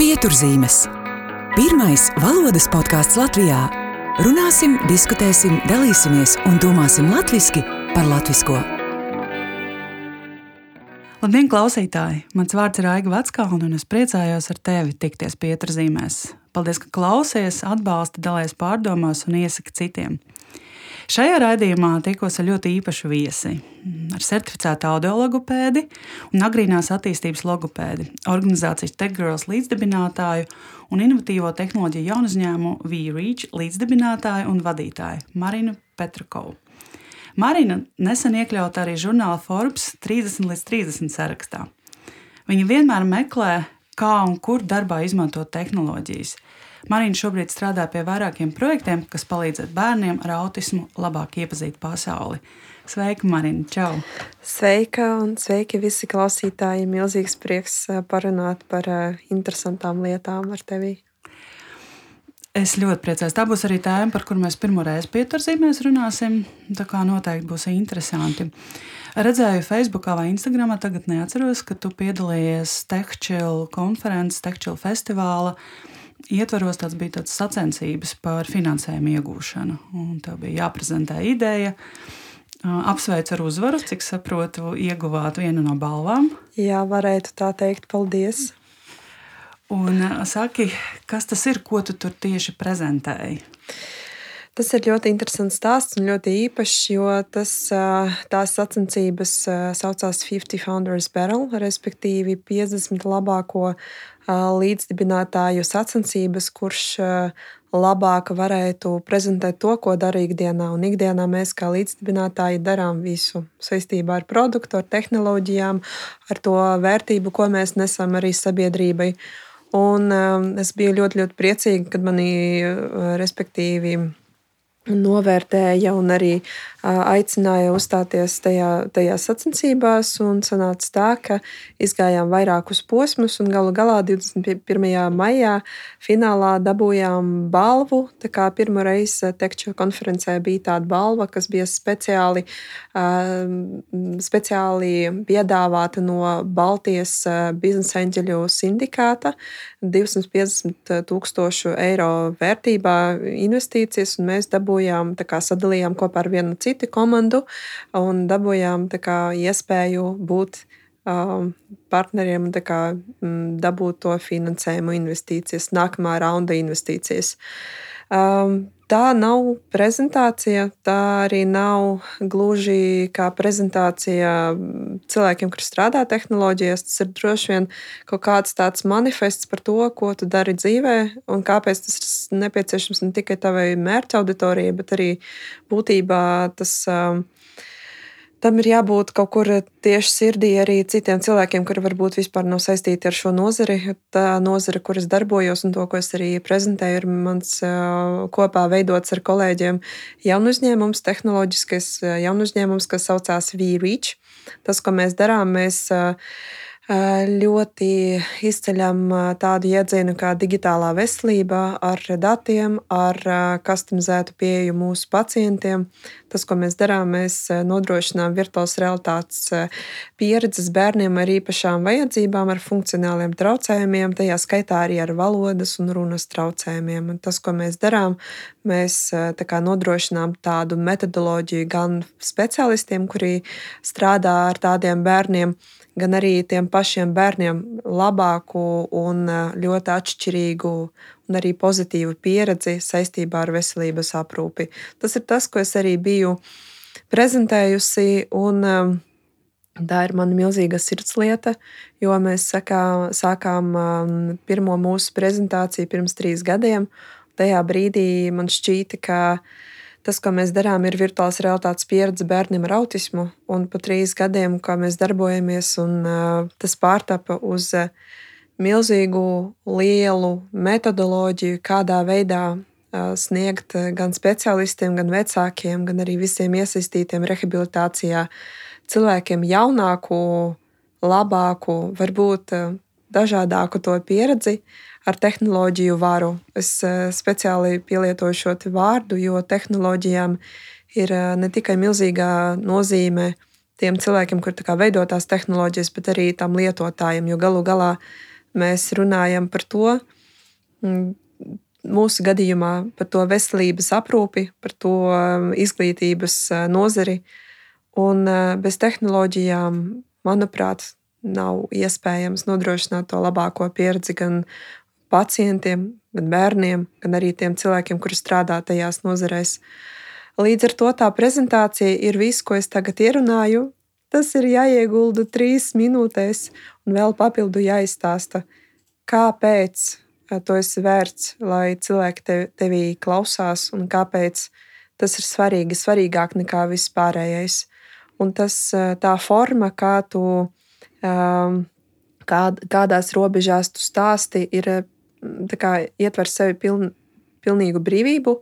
Pieturzīmes. Pirmais valodas podkāsts Latvijā. Runāsim, diskutēsim, dalīsimies un domāsim latviešu par latviešu. Labdien, klausītāji! Mans vārds ir Aiga Veckalna, un es priecājos ar tevi tikties pieturzīmēs. Paldies, ka klausies, atbalsti, dalies pārdomās un iesaki citiem. Šajā raidījumā tikos ar ļoti īpašu viesi, ar certificētu audiologopēdi un agrīnās attīstības logopēdi, organizācijas TechGirls līdzdibinātāju un inovatīvo tehnoloģiju jaunu uzņēmumu VReach līdzdibinātāju un vadītāju Marinu Petrakovu. Marina nesen iekļauta arī žurnāla Forbes 30 līdz 30 sarakstā. Viņa vienmēr meklē, kā un kur darbā izmantot tehnoloģijas. Marina šobrīd strādā pie vairākiem projektiem, kas palīdzētu bērniem ar autismu labāk iepazīt pasauli. Sveika, Marina! Čau! Sveika un sveiki visi klausītāji! Milzīgs prieks parunāt par interesantām lietām ar tevi. Es ļoti priecājos. Tā būs arī tēma, par kuru mēs pirmo reizi pieturzīmēs runāsim. Tā kā noteikti būs interesanti. Redzēju Facebookā vai Instagramā, tagad neatceros, ka tu piedalījies TechChill konferences, TechChill festivāla ietvaros tāds bija tāds sacensības par finansējumu iegūšanu. Un tev bija jāprezentē ideja. Apsveicu ar uzvaru, cik saprotu, ieguvāt vienu no balvām. Jā, varētu tā teikt, paldies. Un saki, kas tas ir, ko tu tur tieši prezentēji? Tas ir ļoti interesants stāsts un ļoti īpašs, jo tas, tās sacensības saucās 50 Founders Battle, respektīvi 50 labāko līdzdibinātāju sacensības, kurš labāk varētu prezentēt to, ko dara ikdienā. Un ikdienā mēs kā līdzdibinātāji darām visu saistībā ar produktu, ar tehnoloģijām, ar to vērtību, ko mēs nesam arī sabiedrībai. Un es biju ļoti, ļoti priecīga, kad manī, respektīvi, novērtēja un arī aicināja uzstāties tajā, tajā sacensībās. Sanāca tā, ka izgājām vairākus posmus, un galu galā 21. maijā finālā dabūjām balvu. Tā kā pirmo reizi Tekča konferencē bija tāda balva, kas bija speciāli, speciāli piedāvāta no Baltijas biznesa eņģeļu sindikāta. 250 tūkstošu eiro vērtībā investīcijas, un mēs dabūjām, kā, sadalījām kopā ar vienu citu komandu un dabūjām kā, iespēju būt um, partneriem un kā, dabūt to finansējumu investīcijas, nākamā raunda investīcijas. Um, Tā nav prezentācija, tā arī nav gluži kā prezentācija cilvēkiem, kuriem strādā tehnoloģijās. Tas ir droši vien kaut kāds tāds manifests par to, ko tu dari dzīvē un kāpēc tas ir nepieciešams ne tikai tavai mērķa auditorijai, bet arī būtībā tas. Uh, tam ir jābūt kaut kur tieši sirdī arī citiem cilvēkiem, kuri varbūt vispār nav saistīti ar šo nozari. Tā nozare, kuras darbojos un to, ko es arī prezentēju, ir mans kopā veidots ar kolēģiem jaunu uzņēmums, tehnoloģiskais jaunu uzņēmums, kas saucās VReach. Tas, ko mēs darām, mēs ļoti izceļam tādu jēdzienu kā digitālā veselība ar datiem, ar customizētu pieeju mūsu pacientiem. Tas, ko mēs darām, mēs nodrošinām virtuālās realitātes pieredzes bērniem ar īpašām vajadzībām, ar funkcionāliem traucējumiem, tajā skaitā arī ar valodas un runas traucējumiem. Un tas, ko mēs darām, mēs tā nodrošinām tādu metodoloģiju gan specialistiem, kuri strādā ar tādiem bērniem, gan arī tiem pašiem bērniem labāku un eh, ļoti atšķirīgu un arī pozitīvu pieredzi saistībā ar veselības aprūpi. Tas ir tas, ko es arī biju prezentējusi. Un, eh, Tā ir mana milzīga sirdslieta, jo mēs sakā, sākām um, pirmo mūsu prezentāciju pirms trīs gadiem. Tajā brīdī man šķīta, ka uh, Tas, ko mēs darām, ir virtuālās realitātes pieredze bērniem ar autismu. Un pat trīs gadiem, kā mēs darbojamies, un uh, tas pārtapa uz uh, milzīgu, lielu metodoloģiju, kādā veidā sniegt gan specialistiem, gan vecākiem, gan arī visiem iesaistītiem rehabilitācijā cilvēkiem jaunāku, labāku, varbūt dažādāku to pieredzi ar tehnoloģiju varu. Es eh, speciāli pielietoju šo vārdu, jo tehnoloģijām ir eh, ne tikai milzīga nozīme tiem cilvēkiem, kur veido tās tehnoloģijas, bet arī tam lietotājiem. Jo galu galā mēs runājam par to, mūsu gadījumā par to veselības aprūpi, par to izglītības nozari. Un bez tehnoloģijām, manuprāt, nav iespējams nodrošināt to labāko pieredzi gan pacientiem, gan bērniem, gan arī tiem cilvēkiem, kuri strādā tajās nozarēs. Līdz ar to tā prezentācija ir viss, ko es tagad ierunāju. Tas ir jāiegulda trīs minūtēs, un vēl papildu jāizstāsta, kāpēc to esi vērts, lai cilvēki tev, tevī klausās, un kāpēc tas ir svarīgi, svarīgāk nekā viss pārējais. Un tas tā forma, kā tu, kā, kādās robežās tu stāsti, ir kā, ietver sevi piln, pilnīgu brīvību,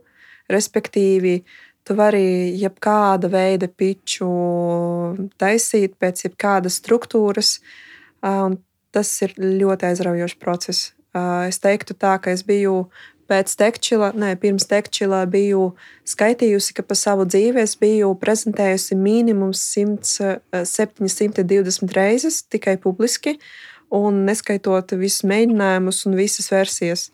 respektīvi, tu vari jebkāda veida piču taisīt pēc jebkādas struktūras, un tas ir ļoti aizraujošs process. Es teiktu tā, ka es biju pēc tekčila, ne, pirms tekčila biju skaitījusi, ka pa savu dzīvi es biju prezentējusi minimums 100, 720 reizes tikai publiski, un neskaitot visus mēģinājumus un visas versijas.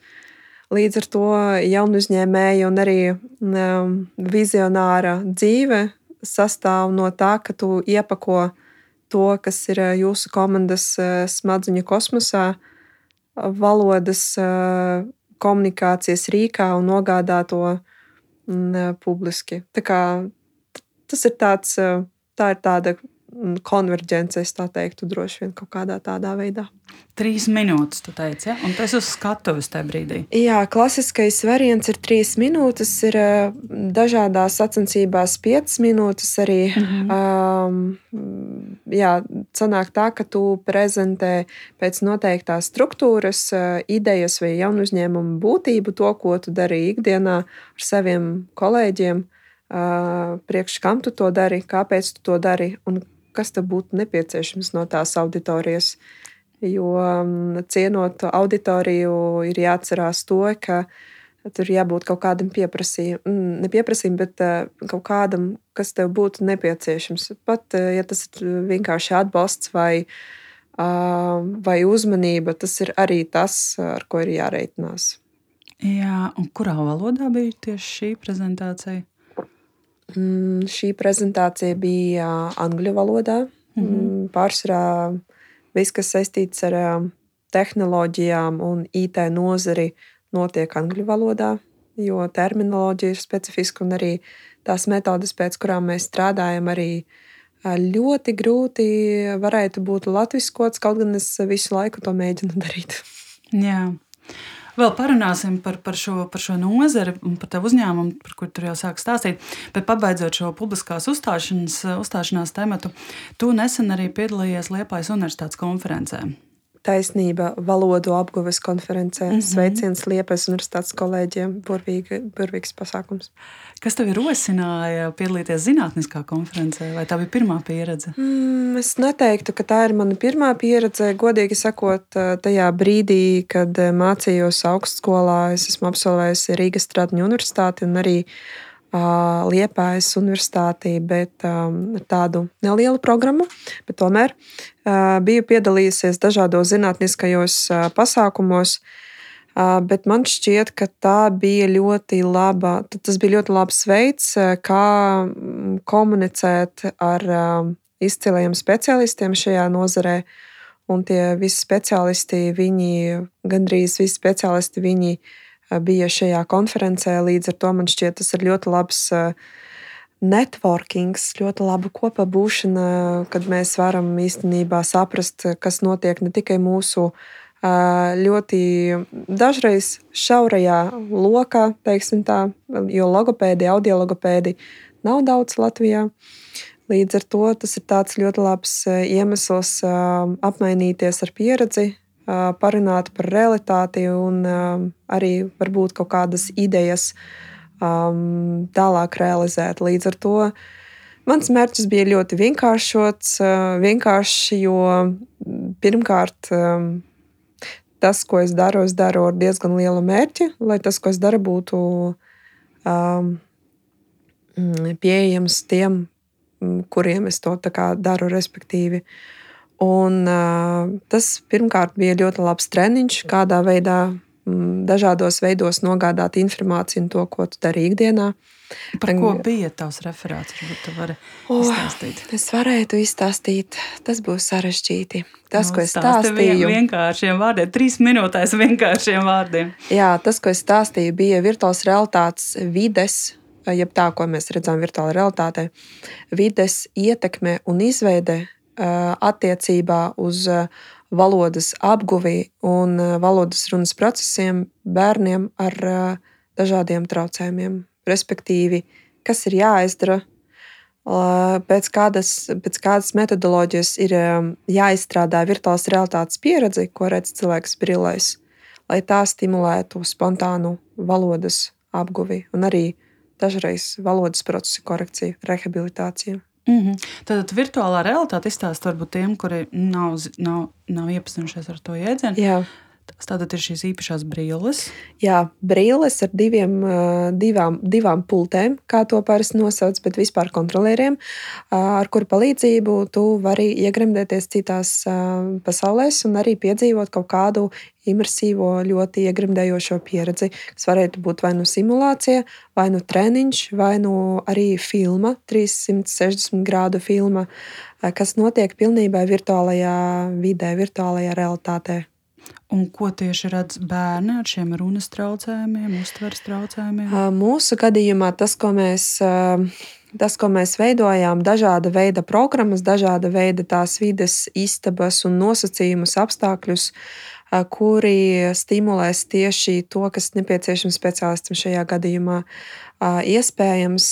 Līdz ar to jaunu uzņēmēju un arī um, vizionāra dzīve sastāv no tā, ka tu iepako to, kas ir uh, jūsu komandas uh, smadzeņu kosmosā, valodas uh, komunikācijas rīkā un nogādā to mm, publiski. Tā kā, tas ir tāds, tā ir tāda konverģence, es tā teiktu, droši vien kaut kādā tādā veidā. Trīs minūtes, tu teici, ja? un tas uz skatuves tajā brīdī. Jā, klasiskais variants ir trīs minūtes, ir dažādās sacensībās piecas minūtes arī. Mm -hmm. um, jā, sanāk tā, ka tu prezentē pēc noteiktās struktūras, idejas vai jaunu uzņēmumu būtību, to, ko tu dari ikdienā ar saviem kolēģiem. Uh, priekš kam tu to dari, kāpēc tu to dari un kas tam būtu nepieciešams no tās auditorijas. Jo mm, cienot auditoriju, ir jāatcerās to, ka tur jābūt kaut kādam pieprasījumam, mm, ne pieprasījumam, bet eh, kaut kādam, kas tev būtu nepieciešams. Pat eh, ja tas ir vienkārši atbalsts vai, vai uzmanība, tas ir arī tas, ar ko ir jāreitinās. Jā, un kurā valodā bija tieši šī prezentācija? Mm, šī prezentācija bija angļu valodā. Mm -hmm. Pārsvarā viss, kas saistīts ar tehnoloģijām un IT nozari, notiek angļu valodā, jo terminoloģija ir specifiska un arī tās metodes, pēc kurām mēs strādājam, arī ļoti grūti varētu būt latviskots, kaut gan es visu laiku to mēģinu darīt. Jā. Vēl parunāsim par, par, šo, par šo nozari un par tavu uzņēmumu, par kuru tur jau sāk stāstīt. Bet pabeidzot šo publiskās uzstāšanās, uzstāšanās tematu, tu nesen arī piedalījies Liepājas Universitātes konferencē taisnība valodu apguves konferencē. Mm -hmm. Sveiciens Liepais universitātes kolēģiem. Burvīga, burvīgs pasākums. Kas tev rosināja piedalīties zinātniskā konferencē? Vai tā bija pirmā pieredze? Mm, es neteiktu, ka tā ir mana pirmā pieredze. Godīgi sakot, tajā brīdī, kad mācījos augstskolā, es esmu absolvējusi Rīgas Stradiņu universitāti un arī Liepājas universitātī, bet um, ar tādu nelielu programmu. Tomēr uh, biju piedalījusies dažādos zinātniskajos uh, pasākumos. Uh, bet man šķiet, ka tā bija ļoti laba. Tas bija ļoti labs veids, kā komunicēt ar izciliem specialistiem šajā nozarē. Un tie visi speciālisti, viņi gandrīz visi speciālisti, viņi bija šajā konferencē. Līdz ar to man šķiet, tas ir ļoti labs networkings, ļoti laba kopā būšana, kad mēs varam īstenībā saprast, kas notiek ne tikai mūsu ļoti dažreiz šaurajā lokā, tā, jo logopēdi, audiologopēdi nav daudz Latvijā. Līdz ar to tas ir ļoti labs iemesls apmainīties ar pieredzi, parunāt par realitāti un arī varbūt kaut kādas idejas tālāk realizēt. Līdz ar to mans mērķis bija ļoti vienkāršots, vienkārši, jo pirmkārt tas, ko es daru, es daru ar diezgan lielu mērķi, lai tas, ko es daru, būtu um, pieejams tiem, kuriem es to daru, respektīvi. Un, uh, tas pirmkārt bija ļoti labs treniņš, kādā veidā mm, dažādos veidos nogādāt informāciju un to, ko tu dari ikdienā. Par ko bija tavs referāts? Varbūt tu vari izstāstīt. Oh, es varētu izstāstīt. Tas būs sarežģīti. Tas, no, ko es stāstīju, bija vienkāršiem vārdiem, trīs minūtēs vienkāršiem vārdiem. Jā, tas, ko es stāstīju, bija virtuāls realitātes vides, jeb tā, ko mēs redzam virtuālā realitātē, vides ietekme un izveide attiecībā uz valodas apguvi un valodas runas procesiem bērniem ar dažādiem traucējumiem respektīvi, kas ir jāizdara, pēc kādas, pēc kādas metodoloģijas ir jāizstrādā virtuālās realitātes pieredze, ko redz cilvēks brillēs, lai tā stimulētu spontānu valodas apguvi un arī dažreiz valodas procesu korekciju, rehabilitāciju. Mm -hmm. Tad virtuālā realitāte izstāsta varbūt tiem, kuri nav, nav, nav iepazinušies ar to jēdzienu. Jā. Tas tātad ir šīs īpašās brilles. Jā, brilles ar diviem, divām, divām pultēm, kā to parasti nosauc, bet vispār kontrolieriem, ar kuru palīdzību tu vari iegremdēties citās pasaulēs un arī piedzīvot kaut kādu imersīvo, ļoti iegremdējošo pieredzi, kas varētu būt vai nu simulācija, vai nu treniņš, vai nu arī filma, 360 grādu filma, kas notiek pilnībā virtuālajā vidē, virtuālajā realitātē. Un ko tieši redz bērni ar šiem runas traucējumiem, uztveres traucējumiem? Mūsu gadījumā tas, ko mēs, tas, ko mēs veidojām, dažāda veida programmas, dažāda veida tās vides istabas un nosacījumus, apstākļus, kuri stimulēs tieši to, kas nepieciešams speciālistam šajā gadījumā. Iespējams,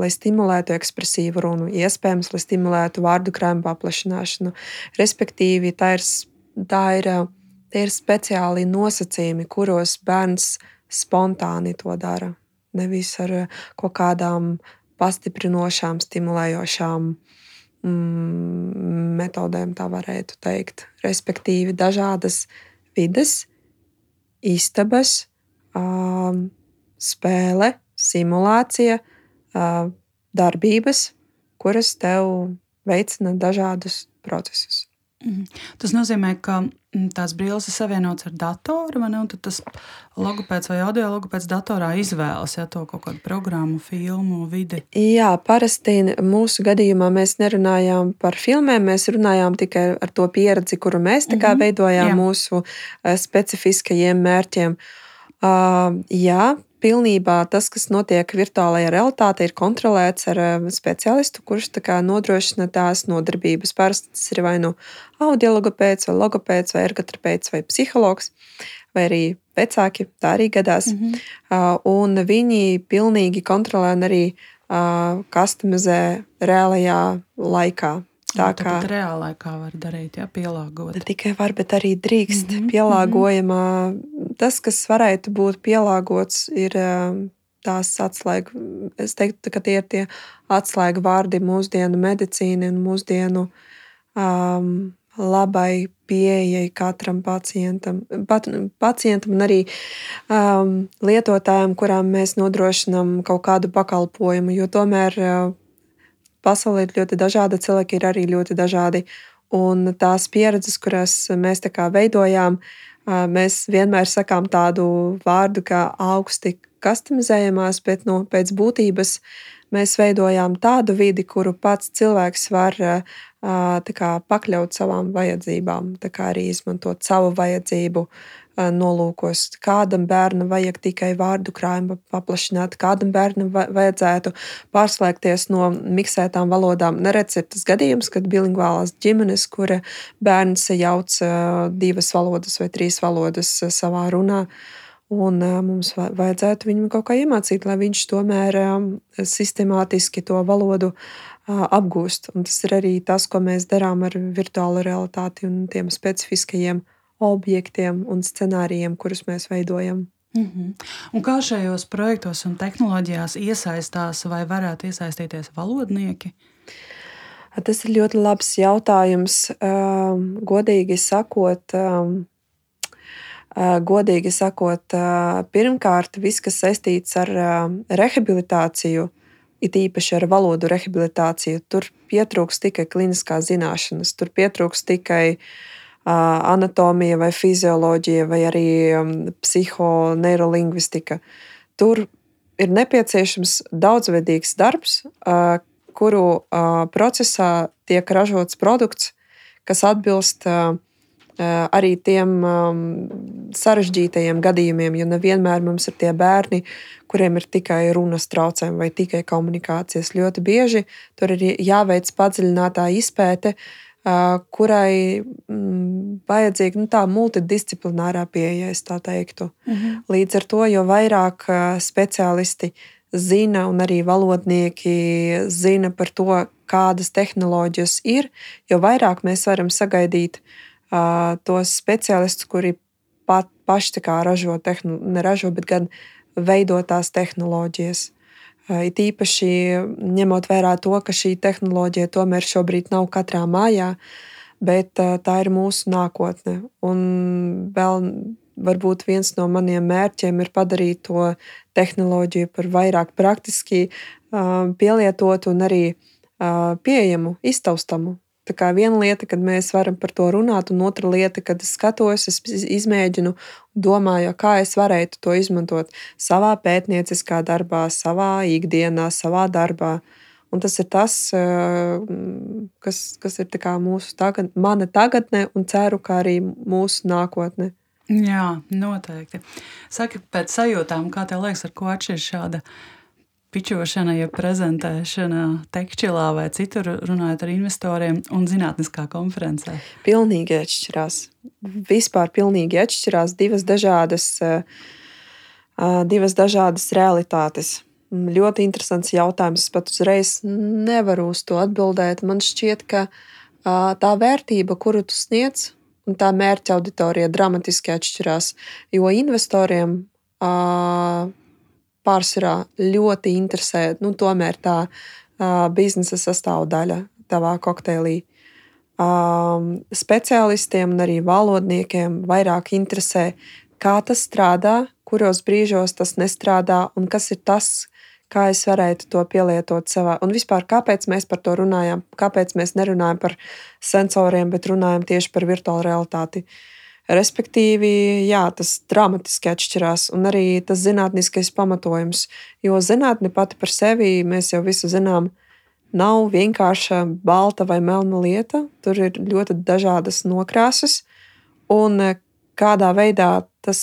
lai stimulētu ekspresīvu runu, iespējams, lai stimulētu vārdu krājumu paplašināšanu. Respektīvi, tā ir, tā ir Tie ir speciāli nosacījumi, kuros bērns spontāni to dara. Nevis ar eh, kaut kādām pastiprinošām, stimulējošām mm, metodēm, tā varētu teikt. Respektīvi, dažādas vides, istabas, um, spēle, simulācija, uh, darbības, kuras tev veicina dažādus procesus. Mhm. Tas nozīmē, ka mm, tās brilles ir savienotas ar datoru, vai ne? Un tad tas logopēds vai audio logopēds datorā izvēlas ja, to kaut kādu programmu, filmu, vidi. Jā, parasti mūsu gadījumā mēs nerunājām par filmēm, mēs runājām tikai ar to pieredzi, kuru mēs mm -hmm. veidojām jā. mūsu eh, specifiskajiem mērķiem. Uh, jā, pilnībā tas, kas notiek virtuālajā realitātē, ir kontrolēts ar um, speciālistu, kurš nodrošina tās nodarbības. Parasti tas ir vai nu audiologopēds, vai logopēds, vai ergoterapeits, vai psihologs, vai arī vecāki. Tā arī gadās. Mm -hmm. Un viņi pilnīgi kontrolē un arī customizē reālajā laikā. Tā nu, kā reālā laikā var darīt, ja pielāgot. Ne tikai var, bet arī drīkst. Mm -hmm. Pielāgojamā, tas, kas varētu būt pielāgots, ir um, tās atslēgas. Es teiktu, ka tie ir tie atslēgu vārdi mūsdienu medicīnai un mūsdienu um, labai pieejai katram pacientam, pat, pacientam un arī um, lietotājiem, kurām mēs nodrošinām kaut kādu pakalpojumu. Jo tomēr uh, pasaule ir ļoti dažāda, cilvēki ir arī ļoti dažādi. Un tās pieredzes, kuras mēs veidojām, mēs vienmēr sakām tādu vārdu kā augsti customizējamās, bet no, pēc būtības mēs veidojām tādu vidi, kuru pats cilvēks var kā, pakļaut savām vajadzībām, arī izmantot savu vajadzību nolūkos. Kādam bērnam vajag tikai vārdu krājumu paplašināt, kādam bērnam vajadzētu pārslēgties no miksētām valodām. Neredz ir tas gadījums, kad bilingvālās ģimenes, kura bērns jauc divas valodas vai trīs valodas savā runā. Un mums vajadzētu viņam kaut kā iemācīt, lai viņš tomēr sistemātiski to valodu apgūst. Un tas ir arī tas, ko mēs darām ar virtuālo realitāti un tiem specifiskajiem objektiem un scenārijiem, kurus mēs veidojam. Mm -hmm. Un kā šajos projektos un tehnoloģijās iesaistās vai varētu iesaistīties valodnieki? Tas ir ļoti labs jautājums. Um, godīgi sakot, uh, godīgi sakot, pirmkārt, viss, kas saistīts ar rehabilitāciju it īpaši ar valodu rehabilitāciju. Tur pietrūks tikai kliniskās zināšanas, tur pietrūks tikai uh, anatomija vai fizioloģija vai arī um, psihoneirolingvistika. Tur ir nepieciešams daudzveidīgs darbs, kuru procesā tiek ražots produkts, kas atbilst arī tiem um, sarežģītajiem gadījumiem, jo nevienmēr mums ir tie bērni, kuriem ir tikai runas traucējumi vai tikai komunikācijas. Ļoti bieži tur ir jāveic padziļinātā izpēte, uh, kurai mm, vajadzīga nu, tā multidisciplinārā pieeja, es tā teiktu. Mhm. Līdz ar to, jo vairāk speciālisti zina, un arī valodnieki zina par to, kādas tehnoloģijas ir, jo vairāk mēs varam sagaidīt uh, tos speciālistus, kuri pat paši ražo, tehno, neražo, bet gan veido tās tehnoloģijas. Uh, it īpaši ņemot vērā to, ka šī tehnoloģija tomēr šobrīd nav katrā mājā, bet uh, tā ir mūsu nākotne. Un vēl varbūt viens no maniem mērķiem ir padarīt to tehnoloģiju par vairāk praktiski pielietotu un arī pieejamu, iztaustamu. Tā kā viena lieta, kad mēs varam par to runāt, un otra lieta, kad es skatos, es izmēģinu, domāju, kā es varētu to izmantot savā pētnieciskā darbā, savā ikdienā, savā darbā. Un tas ir tas, kas, kas ir mūsu tagad, mana tagadne, un ceru, ka arī mūsu nākotne. Jā, noteikti. Saki, pēc sajūtām, kā tev liekas, ar ko atšķiras šāda pičošana, ja prezentēšana tekšķilā vai citur, runājot ar investoriem un zinātniskā konferencē? Pilnīgi atšķirās. Vispār pilnīgi atšķirās divas dažādas, divas dažādas realitātes. Ļoti interesants jautājums. Pat uzreiz nevaru uz to atbildēt. Man šķiet, ka tā vērtība, kuru tu sniedz, un tā mērķa auditorija dramatiski atšķirās. Jo investoriem pārsvarā ļoti interesē nu, tā uh, biznesa sastāvdaļa tavā kokteilī. Um, speciālistiem un arī valodniekiem vairāk interesē, kā tas strādā, kuros brīžos tas nestrādā un kas ir tas, kā es varētu to pielietot savā. Un vispār, kāpēc mēs par to runājam? Kāpēc mēs nerunājam par sensoriem, bet runājam tieši par virtuālu realitāti? Respektīvi, jā, tas dramatiski atšķirās, un arī tas zinātniskais pamatojums. Jo zinātne pati par sevi, mēs jau visu zinām, nav vienkārša balta vai melna lieta. Tur ir ļoti dažādas nokrāsas, un kādā veidā tas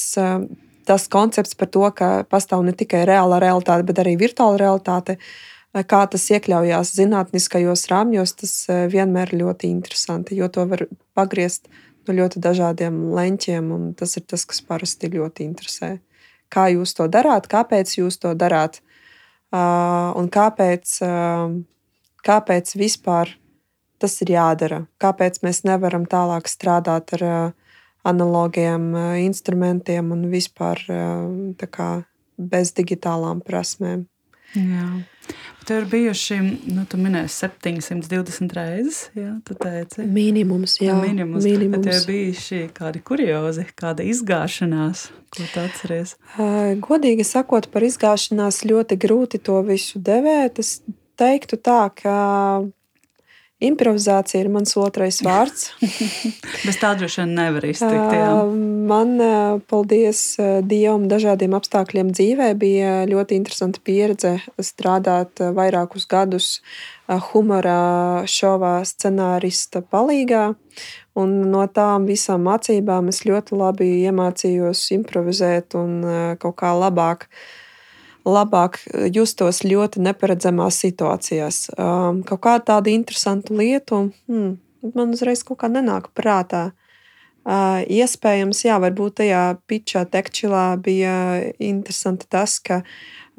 tas koncepts par to, ka pastāv ne tikai reāla realitāte, bet arī virtuāla realitāte, kā tas iekļaujās zinātniskajos rāmjos, tas vienmēr ir ļoti interesanti, jo to var pagriezt no ļoti dažādiem leņķiem, un tas ir tas, kas parasti ļoti interesē. Kā jūs to darāt, kāpēc jūs to darāt, un kāpēc, kāpēc vispār tas ir jādara, kāpēc mēs nevaram tālāk strādāt ar analogiem instrumentiem un vispār kā, bez digitālām prasmēm. Jā. Tur ir bijuši, nu, tu minēji, 720 reizes. Jā, tu teici, minimums. Jā, minimums. minimums. Bet ir bijuši kādi kuriozi, kāda izgāšanās, ko tu atceries? Godīgi sakot, par izgāšanās ļoti grūti to visu devēt. Es teiktu tā, ka Improvizācija ir mans otrais vārds. Bez tā droši vien nevar iztikt. Jā. Man, paldies Dievam, dažādiem apstākļiem dzīvē, bija ļoti interesanta pieredze strādāt vairākus gadus humora šovā scenārista palīgā. Un no tām visām mācībām es ļoti labi iemācījos improvizēt un kaut kā labāk uh, labāk justos ļoti neparedzamās situācijās. Um, kaut kāda tāda interesanta lieta, hmm, man uzreiz kaut kā nenāk prātā. Uh, iespējams, jā, varbūt tajā pitčā, tekčilā bija interesanti tas, ka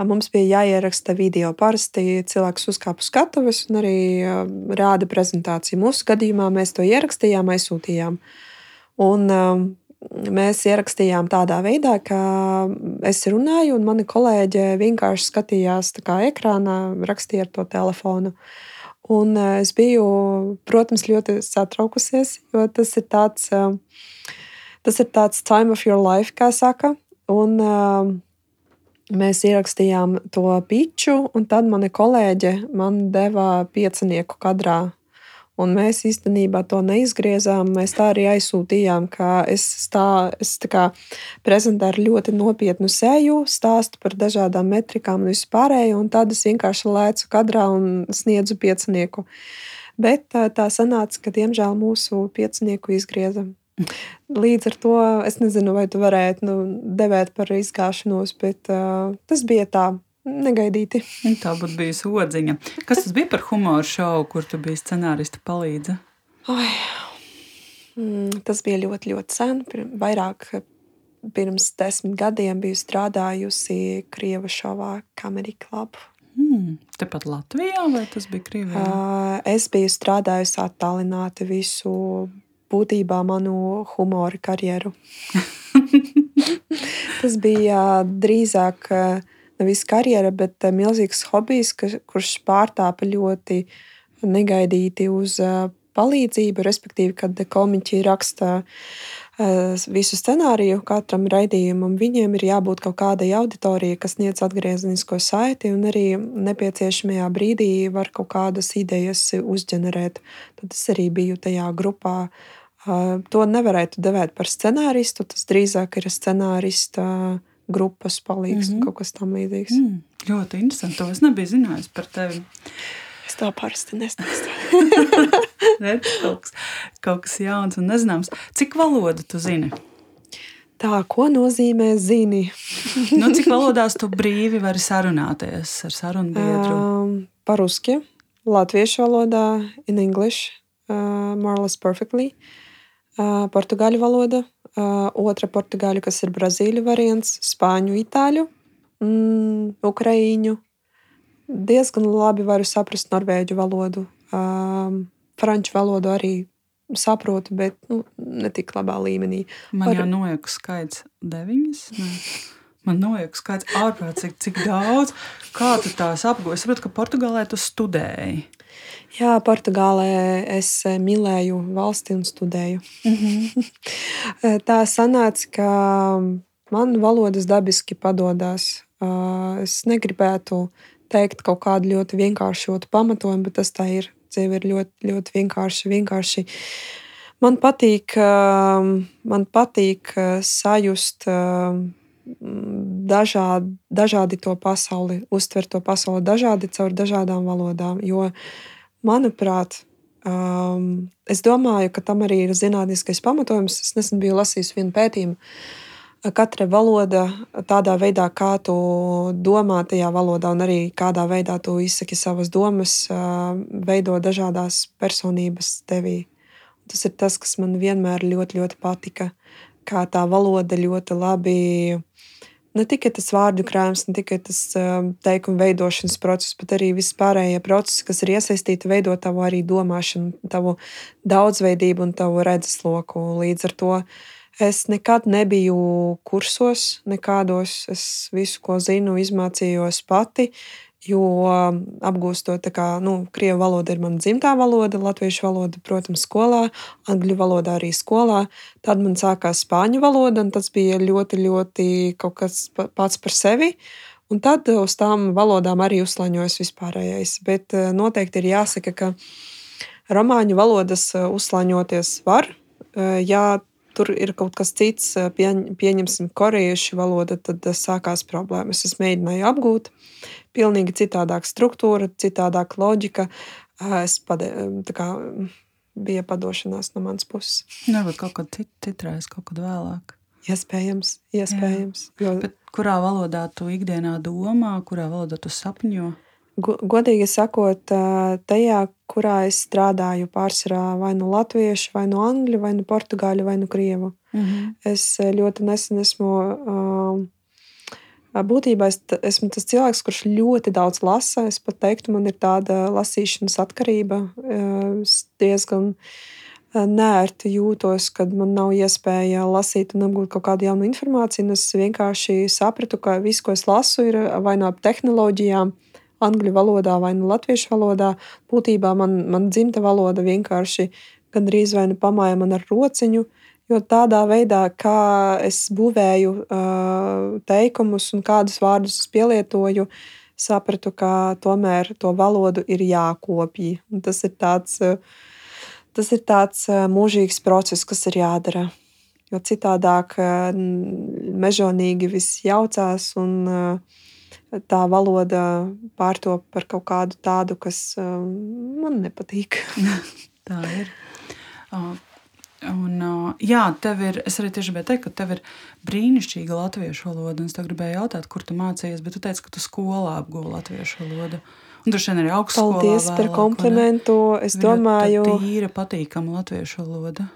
mums bija jāieraksta video. Parasti cilvēks uzkāpa uz skatuves un arī uh, rāda prezentāciju. Mūsu gadījumā mēs to ierakstījām, aizsūtījām. Un, um, mēs ierakstījām tādā veidā, ka es runāju, un mani kolēģi vienkārši skatījās ekrānā, rakstīja ar to telefonu. Un e, es biju, protams, ļoti satraukusies, jo tas ir tāds, e, tas ir tāds time of your life, kā saka. Un, e, mēs ierakstījām to piču, un tad mana kolēģe man deva piecinieku kadrā. Un mēs īstenībā to neizgriezām. Mēs tā arī aizsūtījām, ka es, tā, es tā kā prezentēju ļoti nopietnu seju, stāstu par dažādām metrikām un vispārējo, un tad es vienkārši lēcu kadrā un sniedzu piecinieku. Bet tā, tā sanāca, ka diemžēl mūsu piecinieku izgrieza. Līdz ar to es nezinu, vai tu varētu nu, devēt par izgāšanos, bet uh, tas bija tā. Negaidīti. Tā būtu bijusi odziņa. Kas tas bija par humoru šovu, kur tu biji scenārista palīdze? Ai, mm, tas bija ļoti, ļoti sen. Vairāk pirms desmit gadiem biju strādājusi Krievijas šovā Comedy Club. Hmm, tepat Latvijā vai tas bija Krievijā? Uh, es biju strādājusi attālināti visu būtībā manu humora karjeru. Tas bija drīzāk nevis karjera, bet milzīgs hobijs, kurš pārtāpa ļoti negaidīti uz palīdzību. Respektīvi, kad komiķi raksta visu scenāriju katram raidījumam, viņiem ir jābūt kaut kādai auditorijai, kas sniedz atgriezenisko saiti, un arī nepieciešamajā brīdī var kaut kādas idejas uzģenerēt. Tad es arī biju tajā grupā To nevarētu devēt par scenāristu. Tas drīzāk ir scenārista grupas palīgs mm -hmm. kaut kas tamlīdzīgs. Mm, ļoti interesanti. To es nebiju zinājis par tevi. Es to parasti nestāstu. kaut, kas, kaut kas jauns un nezināms. Cik valodu tu zini? Tā, ko nozīmē zini? nu, cik valodās tu brīvi vari sarunāties ar sarunu biedru? Um, Paruski, latviešu valodā, in English, uh, more or less perfectly. Uh, portugāļu valoda, otra portugāļu, kas ir brazīļu variants, spāņu, itāļu, mm, ukraiņu. Diezgan labi varu saprast norvēģu valodu. Franču valodu arī saprotu, bet nu, ne tik labā līmenī. Man Var... jau nojauka skaits deviņas. Ne? Man nojauka skaits ārprātīgi, cik daudz. Kā tu tās apgūsi? Es saprotu, ka Portugālē tu studēji. Jā, Portugālē es eh, mīlēju valsti un studēju. Mm -hmm. Tā sanāca, ka man valodas dabiski padodas. Es negribētu teikt kaut kādu ļoti vienkāršotu pamatojumu, bet tas tā ir. Dzīve ir ļoti, ļoti vienkārši. vienkārši. Man patīk, man patīk sajust dažādi, dažādi to pasauli, uztvert to pasauli dažādi caur dažādām valodām. Jo uh, Manuprāt, um, es domāju, ka tam arī ir zinātniskais pamatojums. Es nesen biju lasījis vienu pētījumu. Katra valoda, tādā veidā, kā tu domā tajā valodā, un arī kādā veidā tu izsaki savas domas, uh, veido dažādas personības tevī. Tas ir tas, kas man vienmēr ļoti, ļoti patika. Kā tā valoda ļoti labi ne tikai tas vārdu krājums, ne tikai tas um, teikuma veidošanas process, bet arī viss pārējie procesi, kas ir iesaistīti, veido tavu arī domāšanu, tavu daudzveidību un tavu redzesloku. Līdz ar to es nekad nebiju kursos, nekādos. Es visu, ko zinu, izmācījos pati. Jo um, apgūstot, kā nu, krievu valoda ir mana dzimtā valoda, latviešu valoda, protams, skolā, angļu valoda arī skolā. Tad man sākās spāņu valoda, un tas bija ļoti, ļoti kaut kas pats par sevi. Un tad uz tām valodām arī uzslaņojas vispārējais. Bet uh, noteikti ir jāsaka, ka romāņu valodas uh, uzslaņoties var. Uh, ja tur ir kaut kas cits, pieņemsim, korejiešu valoda, tad sākās problēmas. Es mēģināju apgūt pilnīgi citādāka struktūra, citādāka loģika. Es padē, kā, bija padošanās no manas puses. Nevar kaut kad cit, titrēs, kaut kad vēlāk. Iespējams, iespējams. Jo... Bet kurā valodā tu ikdienā domā, kurā valodā tu sapņo? Godīgi sakot, tajā, kurā es strādāju, pārsvarā vai nu latviešu, vai nu angļu, vai nu portugāļu, vai nu krievu. Mm -hmm. Es ļoti nesen esmu Būtībā es esmu tas cilvēks, kurš ļoti daudz lasa. Es pat teiktu, man ir tāda lasīšanas atkarība. Es diezgan nērti jūtos, kad man nav iespēja lasīt un apgūt kaut kādu jaunu informāciju. Es vienkārši sapratu, ka viss, ko es lasu, ir vai no tehnoloģijām, angļu valodā vai no latviešu valodā. Būtībā man, man dzimta valoda vienkārši gandrīz vai nu pamāja man ar rociņu, Jo tādā veidā, kā es būvēju uh, teikumus un kādus vārdus pielietoju, sapratu, ka tomēr to valodu ir jākopja. Tas ir tāds, tas ir tāds mūžīgs process, kas ir jādara. Jo citādāk mežonīgi viss jaucās un uh, tā valoda pārtop par kaut kādu tādu, kas uh, man nepatīk. tā ir. Uh, Un, jā, tev ir, es arī tieši gribēju teikt, ka tev ir brīnišķīga latviešu valoda. Es tev gribēju jautāt, kur tu mācījies, bet tu teici, ka tu skolā apguvi latviešu valodu. Un tur šodien ir augstskolā. Paldies vēlāk, par komplimentu. Es domāju, ka tā ir patīkama latviešu valoda.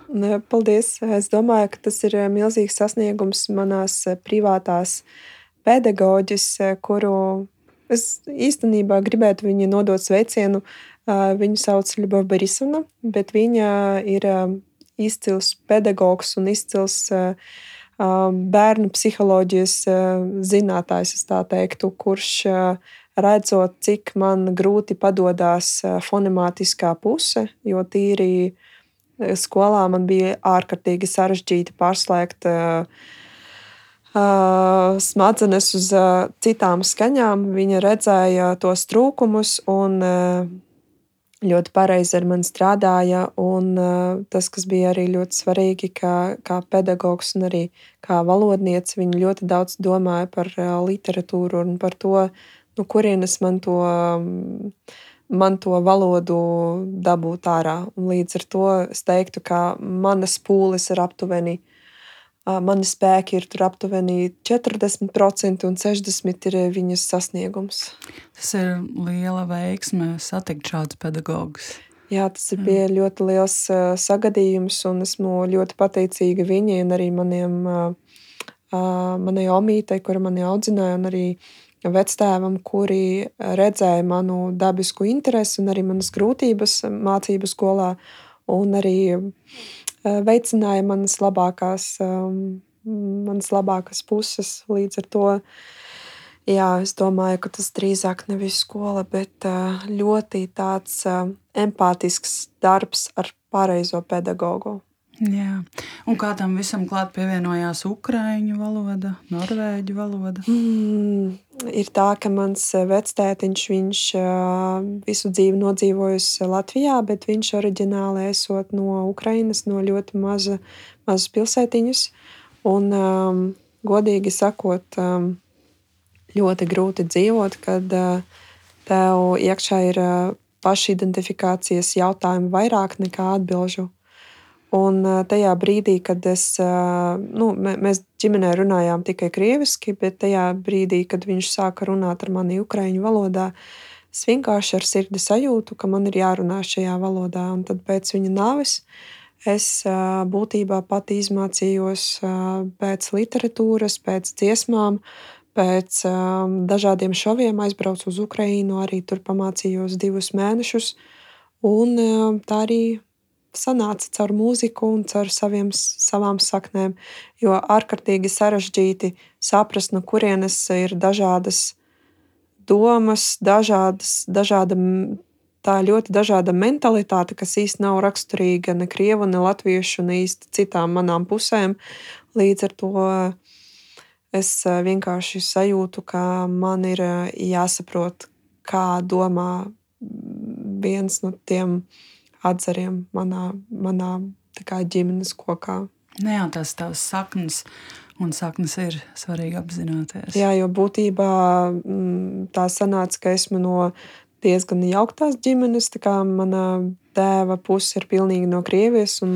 Paldies. Es domāju, ka tas ir milzīgs sasniegums manās privātās pedagoģis, kuru es īstenībā gribētu viņai nodot sveicienu. Viņu sauc Ļubova Borisovna, bet viņa ir izcils pedagogs un izcils bērnu psiholoģijas zinātājs, es tā teiktu, kurš redzot, cik man grūti padodas fonemātiskā puse, jo tīri skolā man bija ārkārtīgi sarežģīti pārslēgt smadzenes uz citām skaņām. Viņa redzēja tos trūkumus un ļoti pareizi ar mani strādāja. Un, uh, tas, kas bija arī ļoti svarīgi, kā, kā pedagogs un arī kā valodniece, viņa ļoti daudz domāja par uh, literatūru un par to, no kurienes man to, man to valodu dabūt ārā. Līdz ar to es teiktu, ka manas pūles ir aptuveni Mani spēki ir aptuveni 40%, un 60% ir viņas sasniegums. Tas ir liela veiksme satikt šādus pedagogus. Jā, tas ir bija ļoti liels sagadījums, un esmu ļoti pateicīga viņai un arī maniem, manai omītei, kura mani audzināja, un arī vectēvam, kuri redzēja manu dabisku interesi un arī manas grūtības mācību skolā, un arī veicināja manas labākās, manas labākās puses. Līdz ar to jā, es domāju, ka tas drīzāk nevis skola, bet ļoti tāds empātisks darbs ar pareizo pedagogu. Jā. Un kā tam visam klāt pievienojās ukrāņu valoda, norvēģu valoda? Mm, ir tā, ka mans vectētiņš viņš, visu dzīvi nodzīvojis Latvijā, bet viņš oriģināli esot no Ukrainas, no ļoti maza, mazas pilsētiņas. Un, um, godīgi sakot, um, ļoti grūti dzīvot, kad uh, tev iekšā ir uh, pašidentifikācijas jautājumi vairāk nekā atbilžu. Un tajā brīdī, kad es, nu, mēs ģimenē runājām tikai krieviski, bet tajā brīdī, kad viņš sāka runāt ar mani ukraiņu valodā, es vienkārši ar sirdi sajūtu, ka man ir jārunā šajā valodā. Un tad pēc viņa nāves es būtībā pati izmācījos pēc literatūras, pēc dziesmām, pēc dažādiem šoviem, aizbraucu uz Ukrajinu, arī tur pamācījos divus mēnešus. Un tā arī sanāca caur mūziku un caur saviem, savām saknēm. Jo ārkārtīgi sarežģīti saprast, no kurienes ir dažādas domas, dažādas, dažāda, tā ļoti dažāda mentalitāte, kas īstenībā nav raksturīga ne krievu, ne latviešu, ne īsti citām manām pusēm. Līdz ar to es vienkārši sajūtu, ka man ir jāsaprot, kā domā viens no tiem cilvēkiem atzariem manā, manā kā, ģimenes kokā. Nu jā, tas tavs saknes. Un saknes ir svarīgi apzināties. Jā, jo būtībā mm, tā sanāca, ka esmu no diezgan jauktās ģimenes. Mana tēva puse ir pilnīgi no Krievijas, un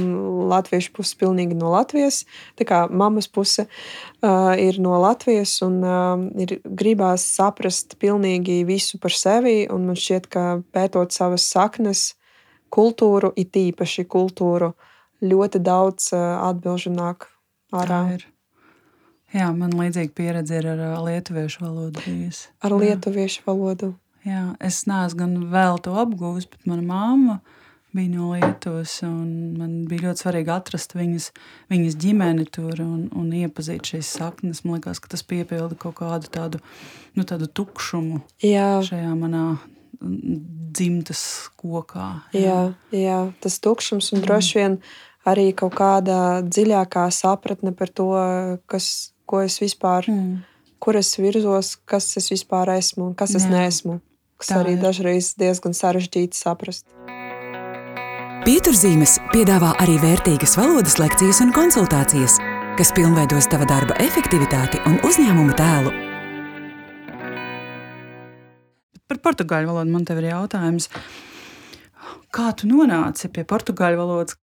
latviešu puse pilnīgi no Latvijas. Tā kā mammas puse uh, ir no Latvijas, un uh, ir gribās saprast pilnīgi visu par sevi. Man šķiet, ka pētot savas saknes, kultūru, it īpaši kultūru, ļoti daudz atbildžu nāk ārā. Jā, man līdzīga pieredze ir ar lietuviešu valodu. Bijis. Ar lietuviešu valodu. Jā, es neesmu gan vēl to apgūvis, bet mana mamma bija no Lietuvas. Man bija ļoti svarīgi atrast viņas, viņas ģimeni tur un, un iepazīt šīs saknes. Man liekas, ka tas piepilda kaut kādu tādu, nu, tādu tukšumu Jā. šajā manā dzimtas kokā. Jā, jā, jā tas tukšums un droši vien arī kaut kāda dziļākā sapratne par to, kas, ko es vispār, mm. kur es virzos, kas es vispār esmu un kas es Jā. neesmu. Kas Tā arī ir. dažreiz diezgan sarežģīti saprast. Pieturzīmes piedāvā arī vērtīgas valodas lekcijas un konsultācijas, kas pilnveidos tava darba efektivitāti un uzņēmuma tēlu. Par portugāļu valodu man te ir jautājums. Kā tu nonāci pie portugāļu valodas?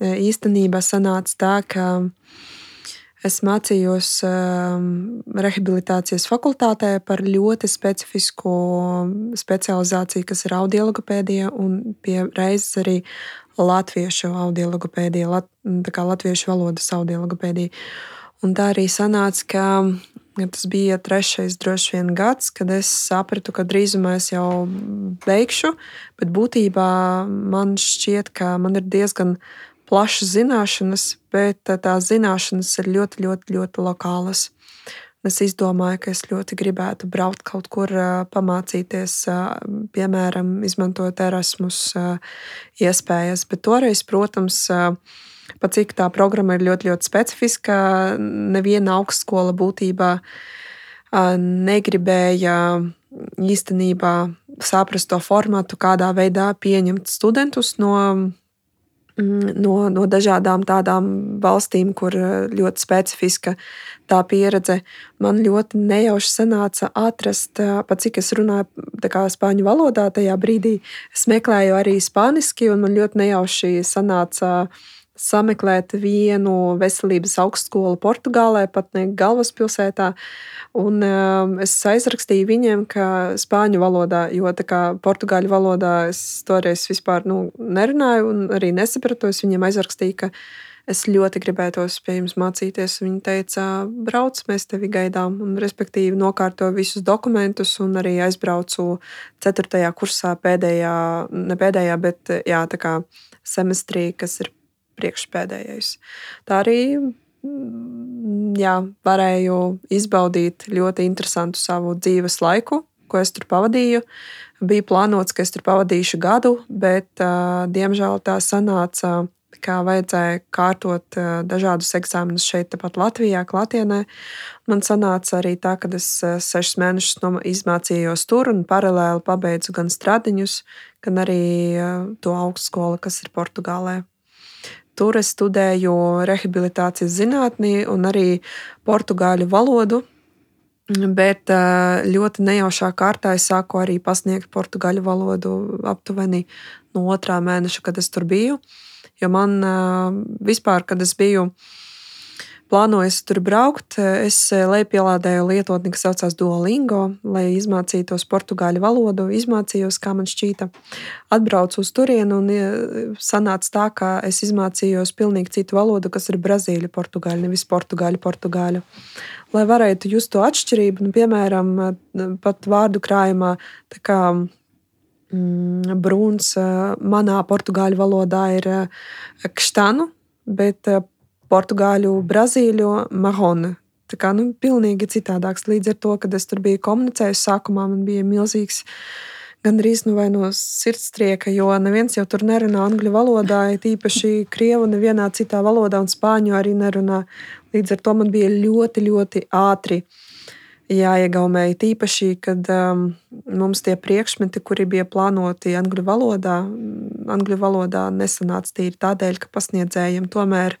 E, īstenībā sanāca tā, ka es mācījos um, rehabilitācijas fakultātē par ļoti specifisku specializāciju, kas ir audiologopēdija, un pie reizes arī latviešu audiologopēdija, lat, latviešu valodas audiologopēdija. Un tā arī sanāca, ka Tas bija trešais, droši vien, gads, kad es sapratu, ka drīzumā es jau beigšu. Bet būtībā man šķiet, ka man ir diezgan plašas zināšanas, bet tās zināšanas ir ļoti, ļoti, ļoti lokālas. Es izdomāju, ka es ļoti gribētu braukt kaut kur, pamācīties, piemēram, izmantojot Erasmus iespējas. Bet toreiz, protams, Pat cik tā programma ir ļoti, ļoti specifiska, neviena augstskola būtībā negribēja īstenībā saprast to formātu, kādā veidā pieņemt studentus no, no, no dažādām tādām valstīm, kur ļoti specifiska tā pieredze. Man ļoti nejauši sanāca atrast, pat cik es runāju spāņu valodā tajā brīdī, es meklēju arī spāniski, un man ļoti nejauši sanāca sameklēt vienu veselības augstskolu Portugālē, pat ne galvaspilsētā. Un, um, es aizrakstīju viņiem, ka spāņu valodā, jo kā, portugāļu valodā es toreiz vispār nu, nerunāju un arī nesapratu. Es viņiem aizrakstīju, ka es ļoti gribētos pie jums mācīties. Viņi teica, brauc, mēs tevi gaidām. Un, respektīvi, nokārtoju visus dokumentus un arī aizbraucu 4. kursā, pēdējā, ne pēdējā, bet jā, semestrī, kas ir priekšpēdējais. Tā arī mm, jā, varēju izbaudīt ļoti interesantu savu dzīves laiku, ko es tur pavadīju. Bija plānots, ka es tur pavadīšu gadu, bet, uh, diemžēl, tā sanāca, kā vajadzēja kārtot uh, dažādus eksāmenus šeit, tepat Latvijā, klātienē. Man sanāca arī tā, ka es uh, sešus mēnešus izmācījos tur un paralēli pabeidzu gan stradiņus, gan arī to augstskolu, kas ir Portugālē. Tur es studēju rehabilitācijas zinātnī un arī portugāļu valodu. Bet ļoti nejaušā kārtā es sāku arī pasniegt portugāļu valodu aptuveni no otrā mēneša, kad es tur biju. Jo man vispār, kad es biju plānojis tur braukt, es lejupielādēju lietotni, kas saucās Duolingo, lai izmācītos portugāļu valodu. Izmācījos, kā man šķīta. Atbraucu uz turieni un sanāca tā, ka es izmācījos pilnīgi citu valodu, kas ir brazīļu portugāļu, nevis portugāļu portugāļu. Lai varētu just to atšķirību, nu, piemēram, pat vārdu krājumā, tā kā mm, brūns manā portugāļu valodā ir kštanu, bet portugāļu, brazīļu, mahonu. Tā kā nu, pilnīgi citādāks. Līdz ar to, kad es tur biju komunicējis, sākumā man bija milzīgs. Gan arī nu, no sirdstrieka, jo neviens jau tur nerunā angļu valodā, tīpaši krievu, nevienā citā valodā, un spāņu arī nerunā. Līdz ar to man bija ļoti, ļoti ātri jāiegaumēja. Tīpaši, kad um, mums tie priekšmeti, kuri bija plānoti angļu valodā, angļu valodā nesanāca tīri tādēļ, ka pasniedzējiem tomēr ir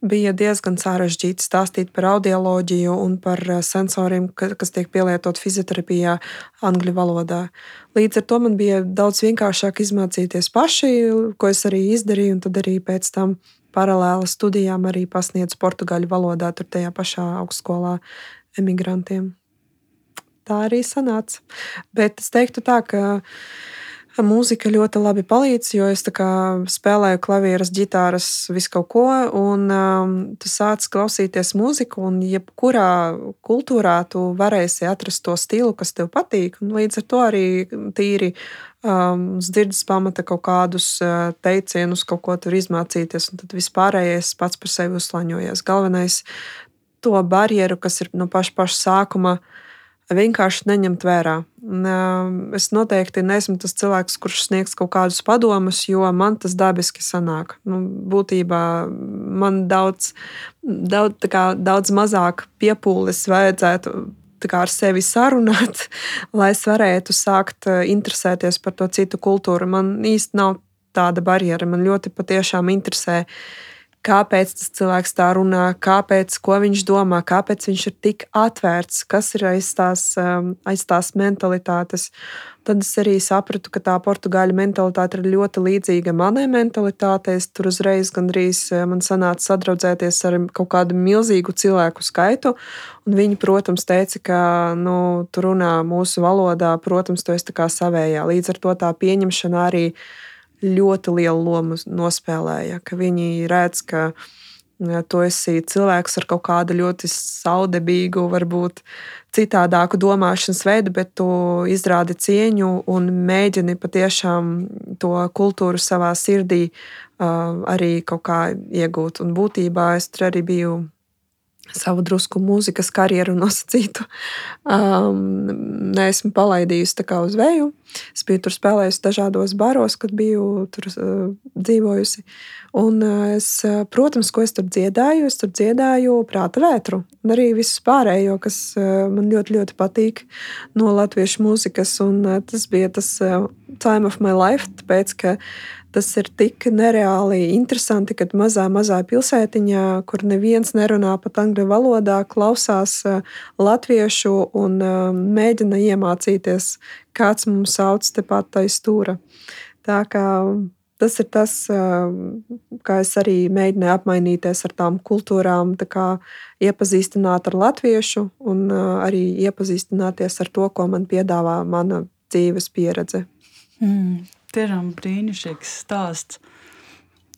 bija diezgan sarežģīti stāstīt par audioloģiju un par eh, sensoriem, kas tiek pielietot fizioterapijā, angļu valodā. Līdz ar to man bija daudz vienkāršāk izmācīties paši, ko es arī izdarīju, un tad arī pēc tam paralēli studijām arī pasniedzu portugāļu valodā, tur tajā pašā augstskolā emigrantiem. Tā arī sanāca. Bet es teiktu tā, ka Mūzika ļoti labi palīdz, jo es spēlēju klavieres, ģitāras, visu kaut ko, un um, tu sāc klausīties mūziku, un jebkurā kultūrā tu varēsi atrast to stilu, kas tev patīk. Līdz ar to arī tīri um, dzirdes pamata kaut kādus uh, teicienus, kaut ko tur izmācīties, un tad vispārējais pats par sevi uzslaņojies. Galvenais to barjeru, kas ir no paša, paša sākuma vienkārši neņemt vērā. Es noteikti neesmu tas cilvēks, kurš sniegs kaut kādus padomus, jo man tas dabiski sanāk. Nu, būtībā man daudz, daudz, kā, daudz mazāk piepūles vajadzētu kā, ar sevi sarunāt, lai es varētu sākt interesēties par to citu kultūru. Man īsti nav tāda barjera. Man ļoti patiešām interesē uh, kāpēc tas cilvēks tā runā, kāpēc, ko viņš domā, kāpēc viņš ir tik atvērts, kas ir aiz tās, um, aiz tās mentalitātes. Tad es arī sapratu, ka tā portugāļu mentalitāte ir ļoti līdzīga manai mentalitātei. Tur uzreiz gandrīz uh, man sanāca sadraudzēties ar kaut kādu milzīgu cilvēku skaitu. Viņi, protams, teica, ka nu, tu runā mūsu valodā, protams, tu esi savējā. Līdz ar to tā pieņemšana arī ir ļoti lielu lomu nospēlēja. Ka viņi redz, ka tu esi cilvēks ar kaut kādu ļoti saudabīgu, varbūt citādāku domāšanas veidu, bet tu izrādi cieņu un mēģini patiešām to kultūru savā sirdī uh, arī kaut kā iegūt. Un būtībā es tur arī biju savu drusku mūzikas karjeru nosacītu. Um, neesmu palaidījusi uz vēju. Es biju tur spēlējusi dažādos baros, kad biju tur uh, dzīvojusi. Un uh, es, uh, protams, ko es tur dziedāju, es tur dziedāju prāta vētru. Un arī visu pārējo, kas uh, man ļoti, ļoti patīk no latviešu mūzikas. Un, uh, tas bija tas uh, time of my life, tāpēc, ka Tas ir tik nereāli interesanti, kad mazā, mazā pilsētiņā, kur neviens nerunā pat angļu valodā, klausās eh, latviešu un eh, mēģina iemācīties, kāds mums sauc tepat aiz stūra. Tā kā tas ir tas, eh, kā es arī mēģināju apmainīties ar tām kultūrām, kā iepazīstināt ar latviešu un arī iepazīstināties ar to, ko man piedāvā mana dzīves pieredze. Mm, tiešām brīnišķīgs stāsts.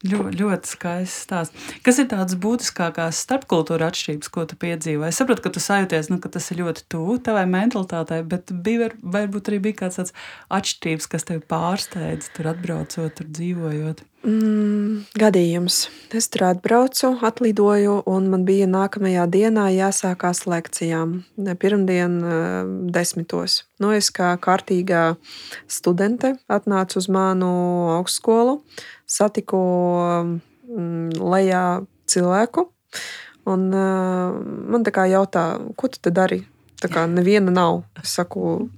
Ļoti, ļoti skaists stāsts. Kas ir tādas būtiskākās starpkultūra atšķirības, ko tu piedzīvoji? Es saprotu, ka tu sajūties, nu, ka tas ir ļoti tuvu tavai mentalitātei, bet bija, varbūt arī bija kāds tāds atšķirības, kas tevi pārsteidz, tur atbraucot, tur dzīvojot. Mm, gadījums. Es tur atbraucu, atlidoju, un man bija nākamajā dienā jāsākās lekcijām. Pirmdien, eh, desmitos. Nu, es kā kārtīgā studente atnācu uz manu augstskolu, satiku mm, lejā cilvēku, un eh, man tā kā jautā, ko tu te dari? Tā kā neviena nav. Es saku,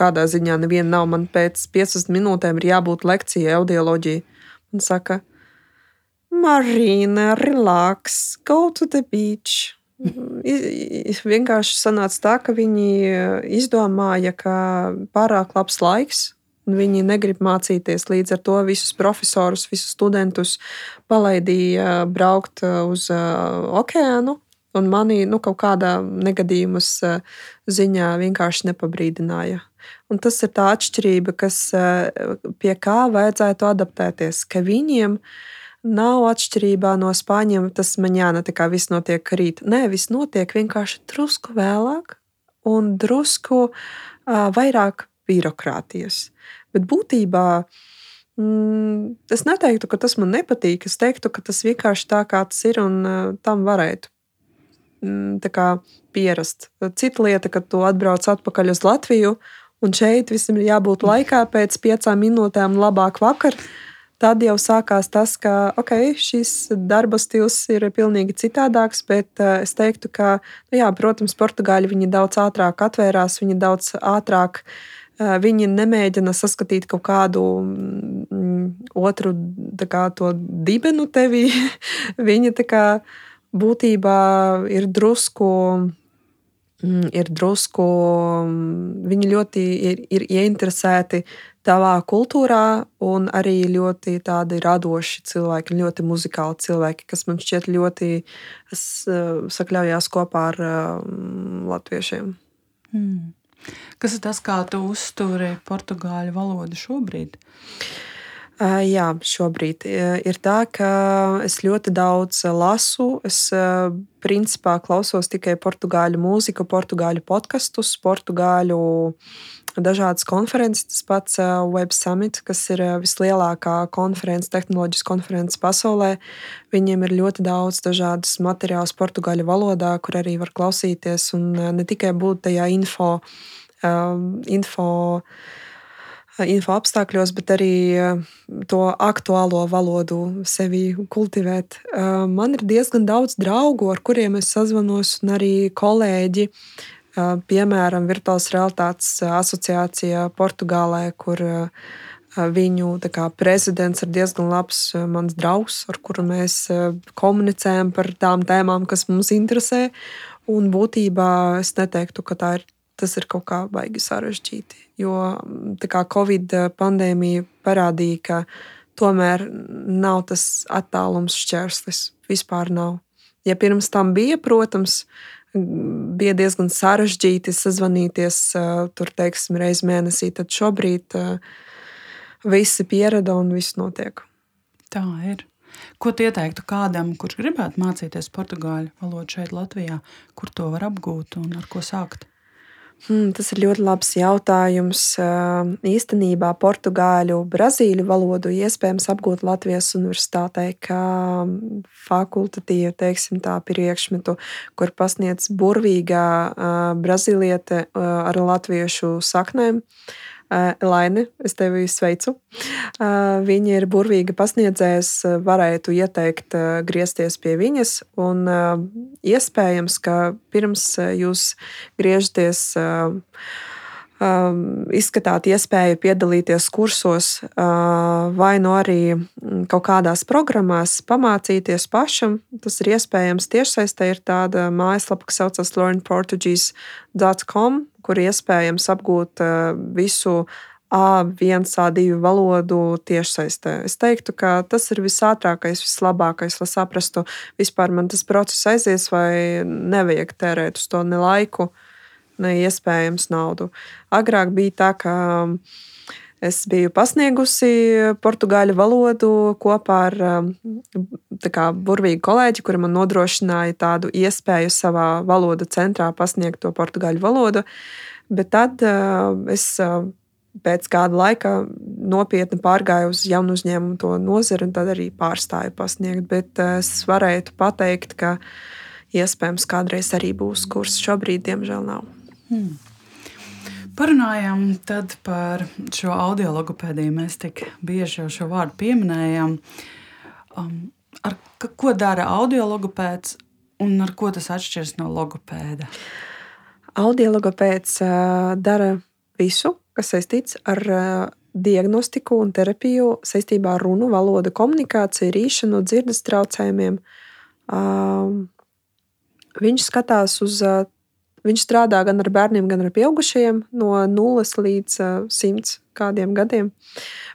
kādā ziņā neviena nav. Man pēc 15 minūtēm ir jābūt lekcijai, audioloģijai. Un saka, Marīna, relax, go to the beach. Vienkārši sanāca tā, ka viņi izdomāja, ka pārāk labs laiks, un viņi negrib mācīties. Līdz ar to visus profesorus, visus studentus palaidīja braukt uz okeānu. Un manī nu, kaut kādā negadījumus ziņā vienkārši nepabrīdināja. Un tas ir tā atšķirība, kas, eh, pie kā vajadzētu adaptēties, ka viņiem nav atšķirībā no spāņiem, tas man jāna, tā kā viss notiek rīt. Nē, viss notiek vienkārši drusku vēlāk un drusku vairāk birokrātijas. Bet būtībā mm, es neteiktu, ka tas man nepatīk. Es teiktu, ka tas vienkārši tā kā tas ir un uh, tam varētu mm, pierast. Cita lieta, kad tu atbrauc atpakaļ uz Latviju un šeit visam ir jābūt laikā pēc piecām minūtēm, labāk vakar. Tad jau sākās tas, ka okay, šis darba stils ir pilnīgi citādāks, bet uh, es teiktu, ka, nu jā, protams, portugāļi daudz ātrāk atvērās, viņi daudz ātrāk uh, viņi nemēģina saskatīt kaut kādu mm, otru kā, dibenu tevī. viņi kā, būtībā ir drusku ir drusku, mm, viņi ļoti ir, ir ieinteresēti tavā kultūrā, un arī ļoti tādi radoši cilvēki, ļoti muzikāli cilvēki, kas man šķiet ļoti sakļaujās kopā ar um, latviešiem. Hmm. Kas ir tas, kā tu uzturi portugāļu valodu šobrīd? Jā, šobrīd ir tā, ka es ļoti daudz lasu. Es principā klausos tikai portugāļu mūziku, portugāļu podkastus, portugāļu dažādas konferences. Tas pats Web Summit, kas ir vislielākā konference, tehnoloģiska konference pasaulē. Viņiem ir ļoti daudz dažādas materiālus portugāļu valodā, kur arī var klausīties un ne tikai būt tajā info. info info apstākļos, bet arī eh, to aktuālo valodu sevi kultivēt. Eh, man ir diezgan daudz draugu, ar kuriem es sazvanos, un arī kolēģi. Eh, piemēram, Virtuālās realitātes asociācijā Portugālē, kur viņu kā, prezidents ir diezgan labs mans draugs, ar kuru mēs komunicējam par tām tēmām, kas mums interesē. Un būtībā es neteiktu, ka tā ir tas ir kaut kā baigi sarežģīti. Jo mm, kā, Covid pandēmija parādīja, ka tomēr nav tas attālums šķērslis. Vispār nav. Ja pirms tam bija, protams, bija diezgan sarežģīti sazvanīties tur, teiksim, reizes mēnesī, tad šobrīd visi pierada un viss notiek. Tā ir. Ko ieteiktu kādam, kurš gribētu mācīties portugāļu valodu šeit, Latvijā, kur to var apgūt un ar ko sākt? Hmm, tas ir ļoti labs jautājums. Īstenībā portugāļu, brazīļu valodu iespējams apgūt Latvijas universitātē, kā fakultatīvu, teiksim, tā priekšmetu, kur pasniedz burvīgā brazīliete ar latviešu saknēm. Laini, es tevi sveicu. Viņa ir burvīga pasniedzējs, varētu ieteikt griezties pie viņas. Un iespējams, ka pirms jūs griežaties izskatāt iespēju piedalīties kursos, vai no nu arī kaut kādās programmās, pamācīties pašam. Tas ir iespējams tiešsaistē. Ir tāda mājaslapa, kas saucas learnportuguese.com, kur iespējams apgūt visu A1, A2 valodu tiešsaistē. Es teiktu, ka tas ir visātrākais, vislabākais, lai saprastu, vispār man tas process aizies vai nevajag tērēt uz to ne laiku, ne iespējams naudu. Agrāk bija tā, ka es biju pasniegusi portugāļu valodu kopā ar kā, burvīgu kolēģi, kura man nodrošināja tādu iespēju savā valodu centrā pasniegt to portugāļu valodu. Bet tad uh, es uh, pēc kāda laika nopietni pārgāju uz jaunu uzņēmumu to nozari, un tad arī pārstāju pasniegt. Bet es varētu pateikt, ka iespējams kādreiz arī būs kurs. Šobrīd, diemžēl, nav. Hmm. Parunājām par šo audio logopēdiju. Mēs tik bieži jau šo vārdu pieminējām. Um, ar, ko dara audio logopēds un ar ko tas atšķiras no logopēda? Audio logopēds uh, dara visu, kas saistīts ar uh, diagnostiku un terapiju saistībā ar runu, valodu, komunikāciju, rīšanu, dzirdes traucējumiem. Uh, viņš skatās uz uh, Viņš strādā gan ar bērniem, gan ar pieaugušajiem no 0 līdz 100 kādiem gadiem.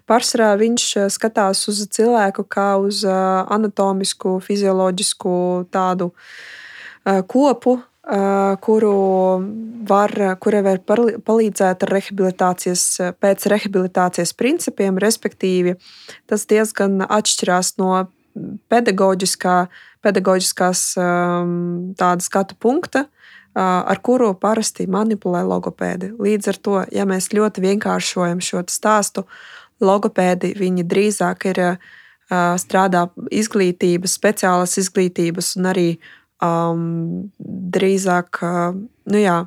Pārsvarā viņš skatās uz cilvēku kā uz anatomisku, fizioloģisku tādu kopu, kuru var, kurai var palīdzēt ar rehabilitācijas, pēc rehabilitācijas principiem, respektīvi, tas diezgan atšķirās no pedagoģiskā, pedagoģiskās tāda skatu punkta, ar kuru parasti manipulē logopēdi. Līdz ar to, ja mēs ļoti vienkāršojam šo stāstu, logopēdi viņi drīzāk ir strādā izglītības, speciālas izglītības un arī um, drīzāk nu jā,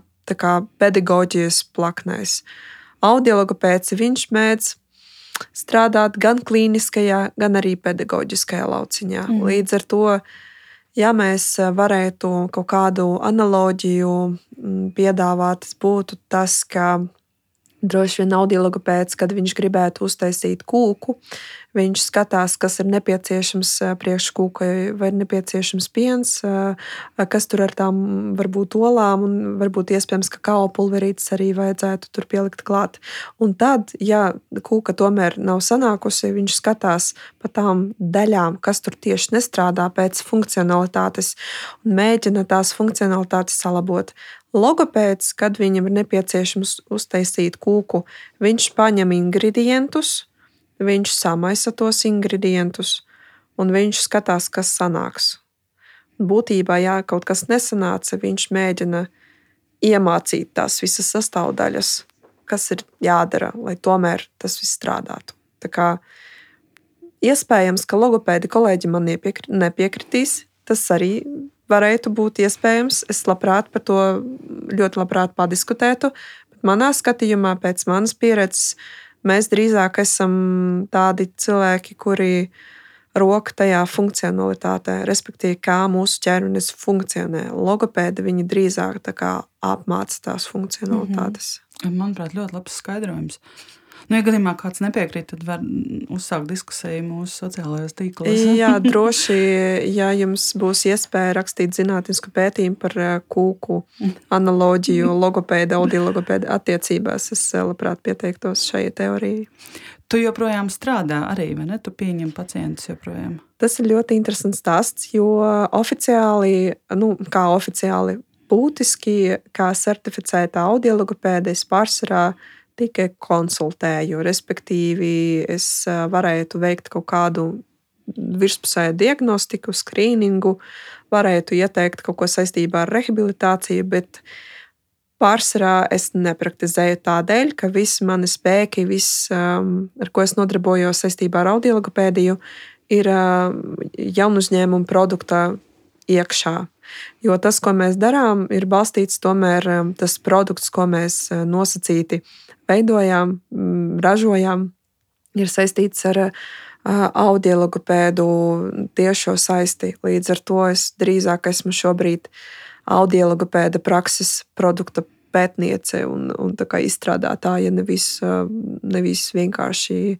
pedagoģijas plaknēs. Audiologopēds viņš mēdz strādāt gan klīniskajā, gan arī pedagoģiskajā lauciņā. Mm. Līdz ar to ja mēs eh, varētu kaut kādu analoģiju mm, piedāvāt, tas būtu tas, ka droši vien audiologopēds, kad viņš gribētu uztaisīt kūku, Viņš skatās, kas ir nepieciešams priekškūkai, vai ir nepieciešams piens, kas tur ar tām var būt olām, un varbūt iespējams, ka kao pulverītes arī vajadzētu tur pielikt klāt. Un tad, ja kūka tomēr nav sanākusi, viņš skatās pa tām daļām, kas tur tieši nestrādā pēc funkcionalitātes, un mēģina tās funkcionalitātes salabot. Logopēds, kad viņam ir nepieciešams uztaisīt kūku, viņš paņem ingredientus, viņš samaisa tos ingredientus, un viņš skatās, kas sanāks. Būtībā, ja kaut kas nesanāca, viņš mēģina iemācīt tās visas sastāvdaļas, kas ir jādara, lai tomēr tas viss strādātu. Tā kā iespējams, ka logopēdi kolēģi man nepiekritīs, tas arī varētu būt iespējams. Es labprāt par to ļoti labprāt padiskutētu. Bet manā skatījumā, pēc manas pieredzes, mēs drīzāk esam tādi cilvēki, kuri roka tajā funkcionalitātē, respektīvi, kā mūsu ķermenis funkcionē. Logopēdi viņi drīzāk apmāca tās funkcionalitātes. Mm -hmm. Manuprāt, ļoti labs skaidrojums. Nu, ja gadījumā kāds nepiekrīt, tad var uzsākt diskusiju mūsu sociālajos tīklos. Jā, droši, ja jums būs iespēja rakstīt zinātnisku pētījumu par eh, kūku analoģiju, logopēda, audiologopēda attiecībās, es eh, labprāt pieteiktos šai teorijai. Tu joprojām strādā arī, vai ne? Tu pieņem pacientus joprojām. Tas ir ļoti interesants stāsts, jo oficiāli, nu, kā oficiāli, būtiski, kā certificēta audiologopēda, es pārsvarā tikai konsultēju. Respektīvi, es varētu veikt kaut kādu virspusēju diagnostiku, skrīningu, varētu ieteikt kaut ko saistībā ar rehabilitāciju, bet pārsvarā es nepraktizēju tādēļ, ka visi mani spēki, viss, ar ko es nodarbojos saistībā ar audiologopēdiju, ir jaunu uzņēmumu produkta iekšā. Jo tas, ko mēs darām, ir balstīts tomēr tas produkts, ko mēs nosacīti veidojām, ražojām, ir saistīts ar audiologopēdu tiešo saisti. Līdz ar to es drīzāk esmu šobrīd audiologopēda prakses produkta pētniece un, un izstrādātāja, nevis, nevis vienkārši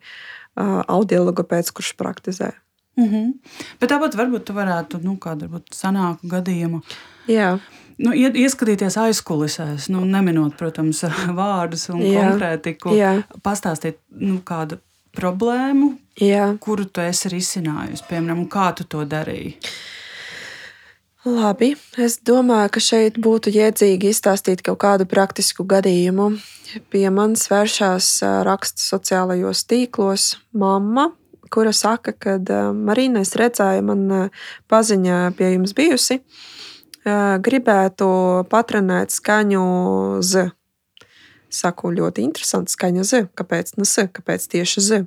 audiologopēds, kurš praktizē. Mm -hmm. Bet tāpat varbūt tu varētu nu, kādu varbūt, sanāku gadījumu. Jā. Nu, ieskatīties aizkulisēs, nu, neminot, protams, vārdus un Jā. konkrētiku. Jā. Pastāstīt nu, kādu problēmu, Jā. kuru tu esi risinājusi, piemēram, kā tu to darīji. Labi, es domāju, ka šeit būtu jēdzīgi izstāstīt kaut kādu praktisku gadījumu. Pie manis vēršās raksta sociālajos tīklos mamma, kura saka, ka Marīna, es redzēju, man paziņā pie jums bijusi, gribētu patrenēt skaņu Z. Saku, ļoti interesanti skaņa Z. Kāpēc? Nu, S, kāpēc tieši Z?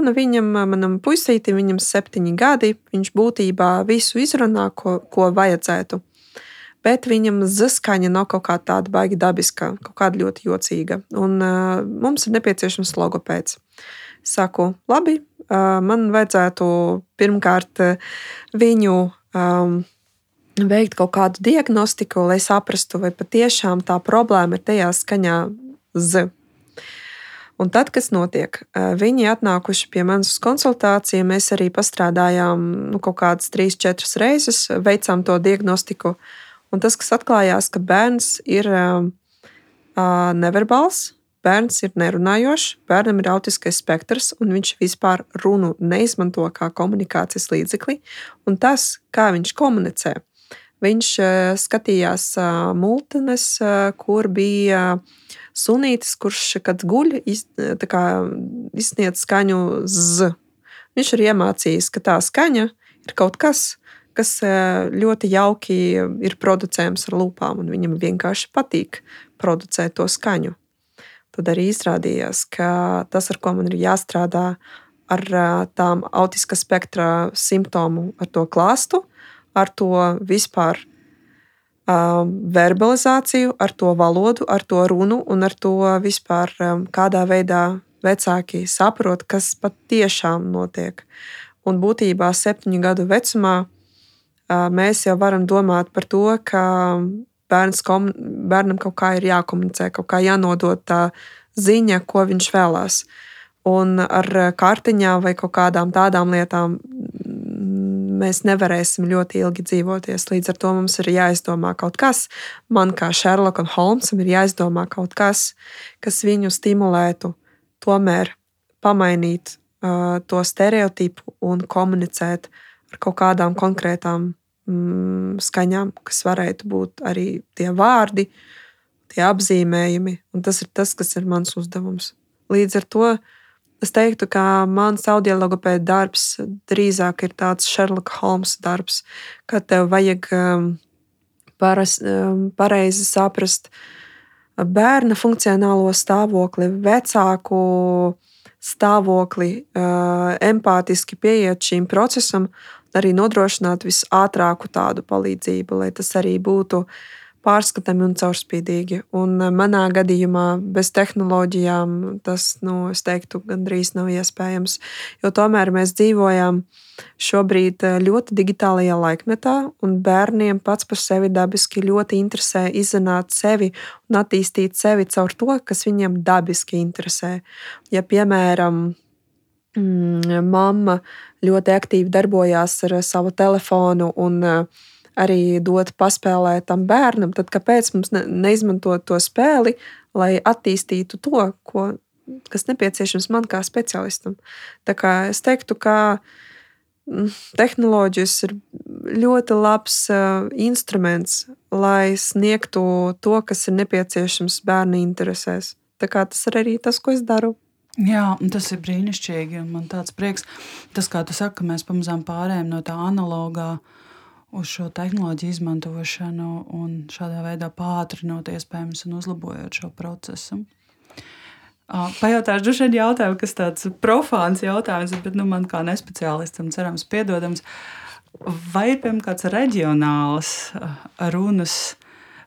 Nu, viņam, manam puisītim, viņam septiņi gadi. Viņš būtībā visu izrunā, ko, ko vajadzētu. Bet viņam zaskaņa nav kaut kā tāda baigi dabiska, kaut kāda ļoti jocīga. Un uh, mums ir nepieciešams logopēds. Saku, labi, man vajadzētu pirmkārt viņu um, veikt kaut kādu diagnostiku, lai saprastu, vai patiešām tā problēma ir tajā skaņā Z. Un tad, kas notiek? Viņi atnākuši pie manis uz konsultāciju, mēs arī pastrādājām nu, kaut kādas trīs, četras reizes, veicām to diagnostiku. Un tas, kas atklājās, ka bērns ir uh, neverbāls, Bērns ir nerunājošs, bērnam ir autiskais spektrs, un viņš vispār runu neizmanto kā komunikācijas līdzekli. Un tas, kā viņš komunicē, viņš skatījās multines, kur bija sunītis, kurš, kad guļ, iz, kā, izsniedz skaņu z. Viņš ir iemācījis, ka tā skaņa ir kaut kas, kas ļoti jauki ir producējams ar lūpām, un viņam vienkārši patīk producēt to skaņu tad arī izrādījās, ka tas, ar ko man ir jāstrādā, ar tām autiskā spektra simptomu, ar to klāstu, ar to vispār um, verbalizāciju, ar to valodu, ar to runu un ar to vispār, um, kādā veidā vecāki saprot, kas patiešām notiek. Un būtībā septiņu gadu vecumā uh, mēs jau varam domāt par to, ka bērns, kom, bērnam kaut kā ir jākomunicē, kaut kā jānodod tā ziņa, ko viņš vēlās. Un ar kartiņām vai kaut kādām tādām lietām mēs nevarēsim ļoti ilgi dzīvoties. Līdz ar to mums ir jāizdomā kaut kas. Man, kā Sherlockam Holmesam, ir jāizdomā kaut kas, kas viņu stimulētu tomēr pamainīt uh, to stereotipu un komunicēt ar kaut kādām konkrētām mm, skaņām, kas varētu būt arī tie vārdi, tie apzīmējumi. Un tas ir tas, kas ir mans uzdevums. Līdz ar to es teiktu, ka mans audiologopēda darbs drīzāk ir tāds Sherlock Holmes darbs, kad tev vajag um, paras, um, pareizi saprast bērna funkcionālo stāvokli, vecāku stāvokli, uh, empātiski pieiet šim procesam, arī nodrošināt visātrāku tādu palīdzību, lai tas arī būtu uh, pārskatāmi un caurspīdīgi. Un eh, manā gadījumā bez tehnoloģijām tas, nu, es teiktu, gandrīz nav iespējams. Jo tomēr mēs dzīvojam šobrīd eh, ļoti digitālajā laikmetā, un bērniem pats par sevi dabiski ļoti interesē izzināt sevi un attīstīt sevi caur to, kas viņiem dabiski interesē. Ja, piemēram, mm, mamma ļoti aktīvi darbojās ar savu telefonu un uh, arī dot paspēlēt tam bērnam, tad kāpēc mums ne, neizmantot to spēli, lai attīstītu to, ko, kas nepieciešams man kā speciālistam? Tā kā es teiktu, ka mm, tehnoloģijas ir ļoti labs uh, instruments, lai sniegtu to, kas ir nepieciešams bērnu interesēs. Tā kā tas ir arī tas, ko es daru. Jā, tas ir brīnišķīgi. Man tāds prieks, tas, kā tu saki, ka mēs pamazām pārējām no tā analogā uh, uz šo tehnoloģiju izmantošanu un šādā veidā pātrinot iespējams un uzlabojot šo procesu. Pajautāšu droši vien jautājumu, kas tāds profāns jautājums, bet nu, man kā nespeciālistam cerams piedodams. Vai ir piemēram kāds reģionāls runas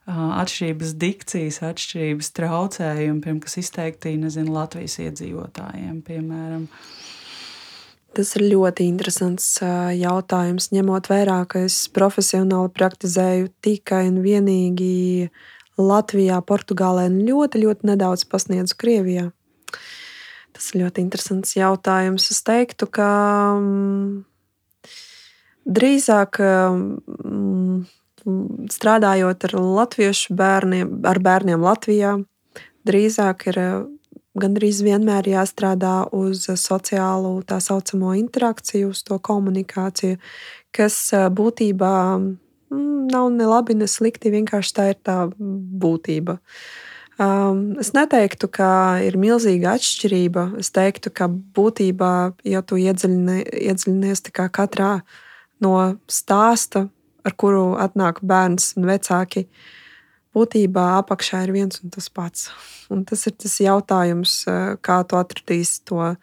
atšķirības, dikcijas atšķirības traucējumi, piemēram, kas izteikti nezinu, Latvijas iedzīvotājiem, piemēram? Tas ir ļoti interesants jautājums, ņemot vērā, ka es profesionāli praktizēju tikai un vienīgi Latvijā, Portugālē un ļoti, ļoti nedaudz pasniedzu Krievijā. Tas ir ļoti interesants jautājums. Es teiktu, ka mm, drīzāk mm, strādājot ar latviešu bērniem, ar bērniem Latvijā, drīzāk ir gandrīz vienmēr jāstrādā uz sociālo tā saucamo interakciju, uz to komunikāciju, kas būtībā mm, nav ne labi, ne slikti. Vienkārši tā ir tā būtība. Um, es neteiktu, ka ir milzīga atšķirība. Es teiktu, ka būtībā, ja tu iedziļini, iedziļinies katrā no stāsta, ar kuru atnāk bērns un vecāki, uh, būtībā apakšā ir viens un tas pats. Un tas ir tas jautājums, eh, kā tu atradīsi to,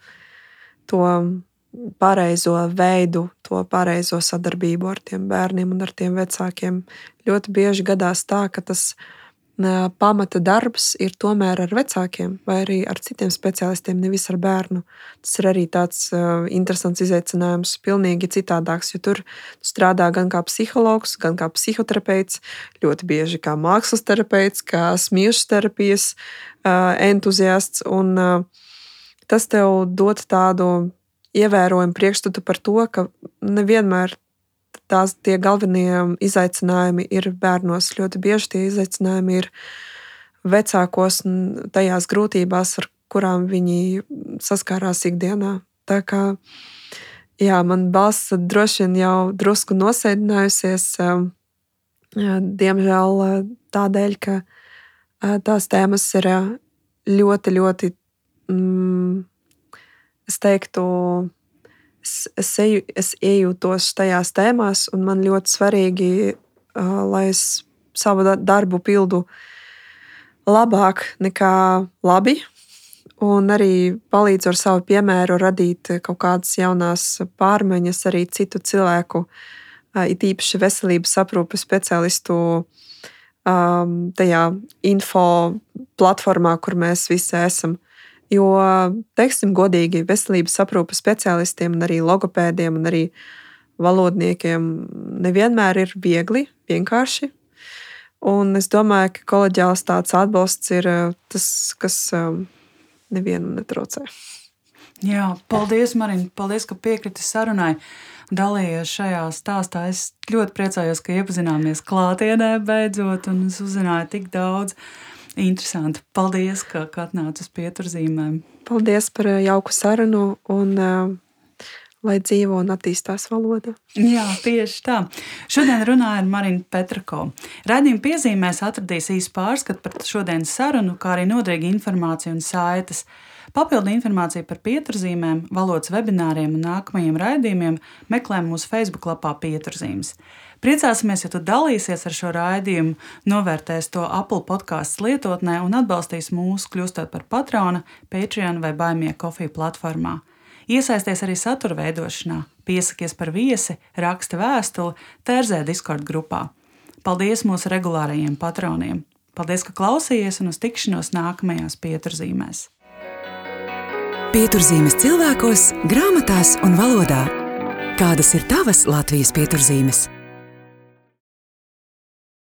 to pareizo veidu, to pareizo sadarbību ar tiem bērniem un ar tiem vecākiem. Ļoti bieži gadās tā, ka tas ir pamata darbs ir tomēr ar vecākiem vai arī ar citiem specialistiem, nevis ar bērnu. Tas ir arī tāds uh, interesants izaicinājums, pilnīgi citādāks, jo tur strādā gan kā psihologs, gan kā psihoterapeits, ļoti bieži kā mākslas terapeits, kā smiešu terapijas uh, entuziasts. Un, uh, tas tev dod tādu ievērojumu priekšstatu par to, ka nevienmēr tās tie galvenie izaicinājumi ir bērnos. Ļoti bieži tie izaicinājumi ir vecākos un tajās grūtībās, ar kurām viņi saskārās ikdienā. Tā kā jā, man balss droši vien jau drusku nosēdinājusies, diemžēl tādēļ, ka tās tēmas ir ļoti, ļoti, mm, es teiktu, es, es, eju, es iejūtos tajās tēmās, un man ļoti svarīgi, uh, lai es savu darbu pildu labāk nekā labi. Un arī palīdzu ar savu piemēru radīt kaut kādas jaunas pārmaiņas arī citu cilvēku, uh, it īpaši veselības aprūpes speciālistu um, tajā info platformā, kur mēs visi esam. Jo, teiksim, godīgi, veselības aprūpes specialistiem, un arī logopēdiem un arī valodniekiem nevienmēr ir viegli, vienkārši. Un es domāju, ka kolēģiāls tāds atbalsts ir eh, tas, kas eh, nevienam netraucē. Jā, paldies, Marina. Paldies, ka piekriti sarunai. Dalījies šajā stāstā. Es ļoti priecājos, ka iepazināmies klātienē beidzot, un es uzzināju tik daudz. Interesanti. Paldies, ka, ka atnāci uz pieturzīmēm. Paldies par eh, jauku sarunu un uh, lai dzīvo un attīstās valoda. Jā, tieši tā. Šodien runāju ar Marinu Petrako. Radījuma piezīmēs atradīs īsu pārskatu par šodienas sarunu, kā arī noderīgu informāciju un saites. Papildu informāciju par pieturzīmēm, valodas webināriem un nākamajiem raidījumiem meklē mūsu Facebook lapā Pieturzīmes. Priecāsimies, ja tu dalīsies ar šo raidījumu, novērtēs to Apple podkāstu lietotnē un atbalstīs mūsu, kļūstot par patrona, Patreon vai Baimie kofiju platformā. Iesaisties arī satura veidošanā, piesakies par viesi, raksta vēstuli, tērzē Discord grupā. Paldies mūsu regulārajiem patroniem! Paldies, ka klausījāties un uz tikšanos nākamajās pieturzīmēs! Pieturzīmes cilvēkos, grāmatās un valodā. Kādas ir tavas Latvijas pieturzīmes?